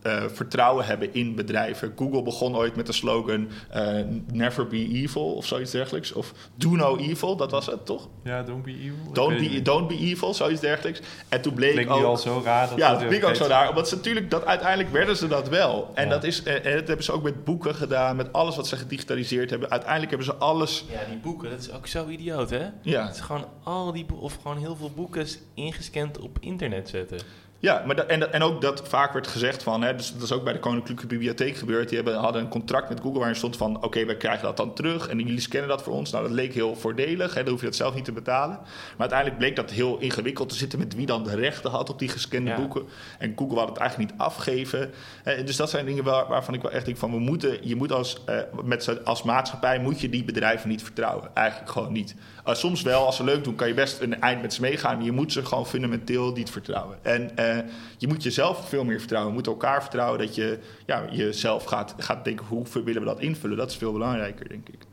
eh, vertrouwen hebben in bedrijven. Google begon ooit met de slogan eh, Never be evil of zoiets dergelijks. Of Do no evil, dat was het toch?
Ja, don't be evil.
Don't be,
niet.
don't be evil, zoiets dergelijks. En toen bleek ook...
al zo raar. Dat
ja,
dat
ik ook zo raar. Omdat ze natuurlijk... Dat, uiteindelijk werden ze dat wel. En
Ja.
dat, is, en, en dat hebben ze ook met boeken gedaan. Met alles wat ze gedigitaliseerd hebben. Uiteindelijk hebben ze alles...
Ja, die boeken, dat is ook zo idioot, hè?
Ja,
Het is gewoon al die of gewoon heel veel boeken ingescand op internet zetten.
Ja, maar dat, en, en ook dat vaak werd gezegd van, hè, dus dat is ook bij de Koninklijke Bibliotheek gebeurd. Die hebben, hadden een contract met Google waarin stond van, oké, wij krijgen dat dan terug en jullie scannen dat voor ons. Nou, dat leek heel voordelig, hè, dan hoef je dat zelf niet te betalen. Maar uiteindelijk bleek dat heel ingewikkeld te zitten met wie dan de rechten had op die gescande
Ja.
boeken. En Google wou het eigenlijk niet afgeven. Eh, dus dat zijn dingen waar, waarvan ik wel echt denk van, we moeten, je moet als, eh, met, als maatschappij moet je die bedrijven niet vertrouwen. Eigenlijk gewoon niet. Uh, soms wel, als ze leuk doen, kan je best een eind met ze meegaan. Maar je moet ze gewoon fundamenteel niet vertrouwen. En eh, je moet jezelf veel meer vertrouwen. Je moet elkaar vertrouwen dat je ja, jezelf gaat, gaat denken... hoe willen we dat invullen? Dat is veel belangrijker, denk ik.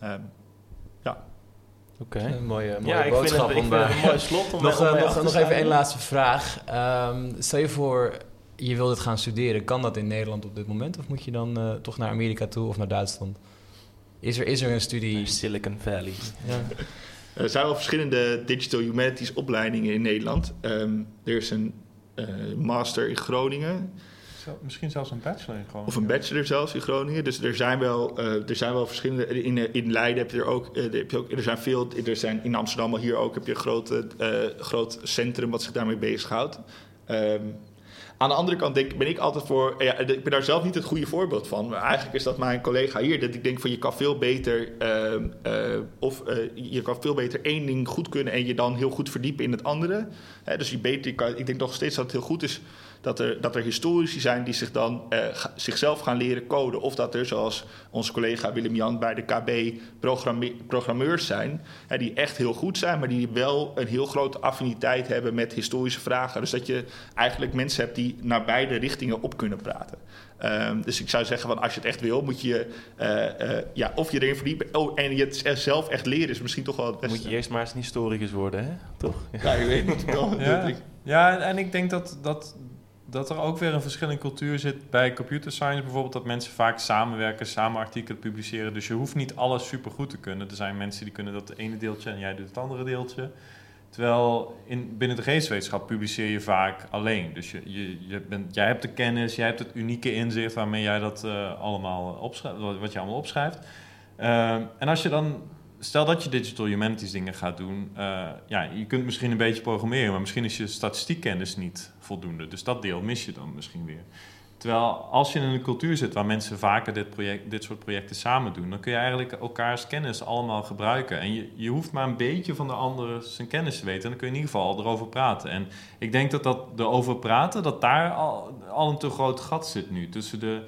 Ehm,
Oké.
Een mooie, mooie
Ja, ik vind,
boodschap
het, ik
om...
vind
eh,
het een mooi slot om *laughs*
nog,
om
eh, nog, nog even één laatste vraag. Ehm, stel je voor, je wil dit gaan studeren. Kan dat in Nederland op dit moment? Of moet je dan eh, toch naar Amerika toe of naar Duitsland? Is er, is er een studie?
Silicon Valley.
Ja.
er zijn wel verschillende digital humanities opleidingen in Nederland. Ehm, er is een eh, master in Groningen.
Misschien zelfs een bachelor gewoon.
Of een bachelor zelfs in Groningen. Dus er zijn wel, eh, er zijn wel verschillende. In, eh, in Leiden heb je er ook, eh, heb je ook. Er zijn veel. Er zijn in Amsterdam, maar hier ook heb je een groot, eh, groot centrum wat zich daarmee bezighoudt. Ehm aan de andere kant denk, ben ik altijd voor. Ja, ik ben daar zelf niet het goede voorbeeld van. Maar eigenlijk is dat mijn collega hier. Dat ik denk van je kan veel beter. ehm, eh, of eh, je kan veel beter één ding goed kunnen en je dan heel goed verdiepen in het andere. Dus je beter, ik denk nog steeds dat het heel goed is dat er, dat er historici zijn die zich dan eh, zichzelf gaan leren coden. Of dat er, zoals onze collega Willem-Jan bij de KB, programme- programmeurs zijn. Hè, die echt heel goed zijn, maar die wel een heel grote affiniteit hebben met historische vragen. Dus dat je eigenlijk mensen hebt die naar beide richtingen op kunnen praten. Ehm, dus ik zou zeggen, van als je het echt wil, moet je eh, eh, ja, of je erin verdiepen. Oh, en je het zelf echt leren is misschien toch wel het beste.
Moet je eerst maar eens een historicus worden, hè? Toch?
Ja, ik weet niet. Wel, *laughs*
Ja, ja en ik denk dat, dat, dat er ook weer een verschil in cultuur zit bij computer science bijvoorbeeld. Dat mensen vaak samenwerken, samen artikelen publiceren. Dus je hoeft niet alles super goed te kunnen. Er zijn mensen die kunnen dat ene deeltje en jij doet het andere deeltje. Terwijl in, binnen de geestwetenschap publiceer je vaak alleen. Dus je, je, je bent, jij hebt de kennis, jij hebt het unieke inzicht waarmee jij dat eh, allemaal opschrijft, wat je allemaal opschrijft. Ehm, en als je dan, stel dat je digital humanities dingen gaat doen, eh, ja, je kunt misschien een beetje programmeren, maar misschien is je statistiekkennis niet voldoende. Dus dat deel mis je dan misschien weer. Terwijl als je in een cultuur zit waar mensen vaker dit, project, dit soort projecten samen doen, dan kun je eigenlijk elkaars kennis allemaal gebruiken. En je, je hoeft maar een beetje van de ander zijn kennis te weten. En dan kun je in ieder geval al erover praten. En ik denk dat dat erover praten, dat daar al, al een te groot gat zit nu. Tussen de,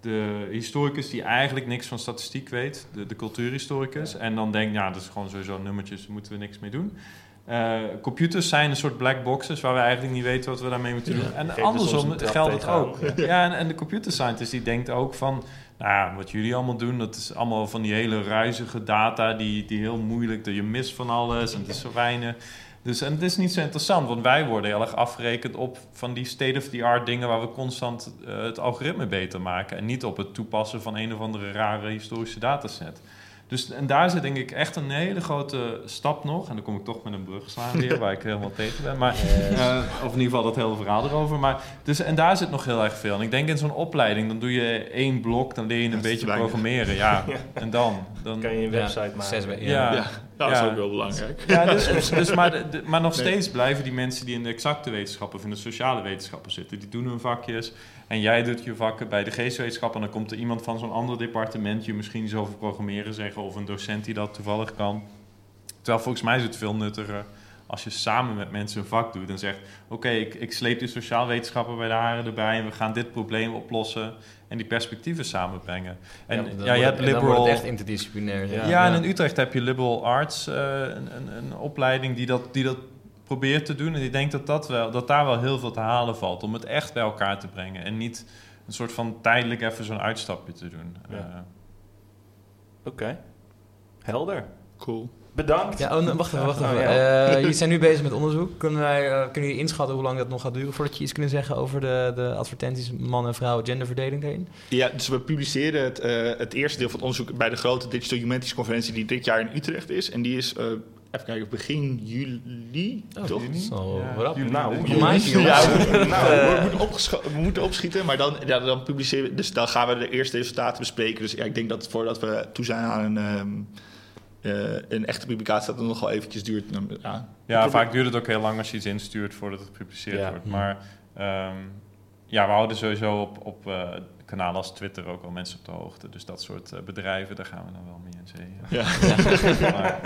de historicus die eigenlijk niks van statistiek weet, de, de cultuurhistoricus. En dan denkt, ja, dat is gewoon sowieso nummertjes, daar moeten we niks mee doen. Eh, computers zijn een soort black boxes waar we eigenlijk niet weten wat we daarmee moeten doen. En
Geef soms
andersom geldt het ook. Ja, en, en de computer scientist die denkt ook van, nou ja, wat jullie allemaal doen, dat is allemaal van die hele ruizige data die, die heel moeilijk, dat je mist van alles en het is zo weinig. Dus en het is niet zo interessant, want wij worden heel erg afgerekend op van die state-of-the-art dingen waar we constant eh, het algoritme beter maken. En niet op het toepassen van een of andere rare historische dataset. Dus en daar zit denk ik echt een hele grote stap nog. En dan kom ik toch met een brug slaan *laughs* weer, waar ik helemaal tegen ben. Maar, eh, of in ieder geval dat hele verhaal erover. Maar, dus, en daar zit nog heel erg veel. En ik denk in zo'n opleiding, dan doe je één blok, dan leer je een
Dat
beetje programmeren. *laughs* Ja, en dan? dan
Kan je een
Ja,
website maken.
zes
ja.
ja, dat is ook wel belangrijk.
Ja, dus, dus, dus maar, de- maar nog
Nee.
steeds blijven die mensen die in de exacte wetenschappen of in de sociale wetenschappen zitten, die doen hun vakjes. En jij doet je vakken bij de geestwetenschappen. En dan komt er iemand van zo'n ander departement je misschien iets over programmeren zeggen. Of een docent die dat toevallig kan. Terwijl volgens mij is het veel nuttiger als je samen met mensen een vak doet en zegt: Oké, ik, ik sleep die sociaal wetenschappen bij de haren erbij en we gaan dit probleem oplossen en die perspectieven samenbrengen. En
Ja,
ja,
dan
je hebt
het- dan
liberal.
het echt interdisciplinair.
Ja.
Ja, en in Utrecht heb je liberal arts, eh, een, een, een opleiding die dat, die dat probeert te doen. En die denkt dat, dat, wel, dat daar wel heel veel te halen valt om het echt bij elkaar te brengen. En niet een soort van tijdelijk even zo'n uitstapje te doen.
Ja.
Eh,
Oké. Helder.
Cool.
Bedankt.
Ja, oh, wacht even, wacht even.
Oh, ja.
Eh, *laughs* jullie zijn nu bezig met onderzoek. Kunnen, wij, eh, kunnen jullie inschatten hoe lang dat nog gaat duren voordat je iets kunnen zeggen over de, de advertenties man en vrouw genderverdeling daarin?
Ja, dus we publiceren het, eh, het eerste deel van het onderzoek bij de grote Digital Humanities conferentie die dit jaar in Utrecht is. En die is, eh, even kijken, begin juli, toch?
Ja,
rap.
juli.
Nou, juli.
Ja, we, moeten- nou,
Eh.
we, moeten opgescho- we moeten opschieten, maar dan, ja, dan publiceren we. Dus dan gaan we de eerste resultaten bespreken. Dus ja, ik denk dat voordat we toe zijn aan een, ehm, eh, een echte publicatie, dat het nog wel eventjes duurt. Dan, Ja,
ja,
probeer-
vaak duurt het ook heel lang als je iets instuurt voordat het gepubliceerd
Ja.
wordt. Maar ehm, ja, we houden sowieso op, op eh, kanalen als Twitter ook al mensen op de hoogte. Dus dat soort eh, bedrijven, daar gaan we dan wel mee in zee.
Ja. *laughs*
Maar,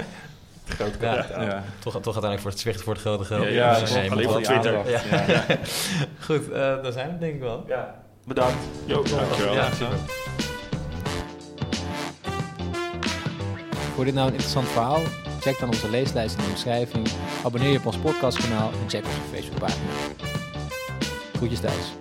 Groot
Ja.
kapitaal.
ja.
Toch, toch uiteindelijk voor het zwicht voor het grote geld.
Ja,
Ja,
je
Alleen voor Twitter.
ja. *laughs*
Goed, eh daar zijn we denk ik wel.
Ja. Bedankt.
Jo, dankjewel.
Ja.
Zo.
Vond je dit nou een interessant verhaal? Check dan onze leeslijst in de omschrijving. Abonneer je op ons podcastkanaal en check onze Facebookpagina. Groetjes thuis.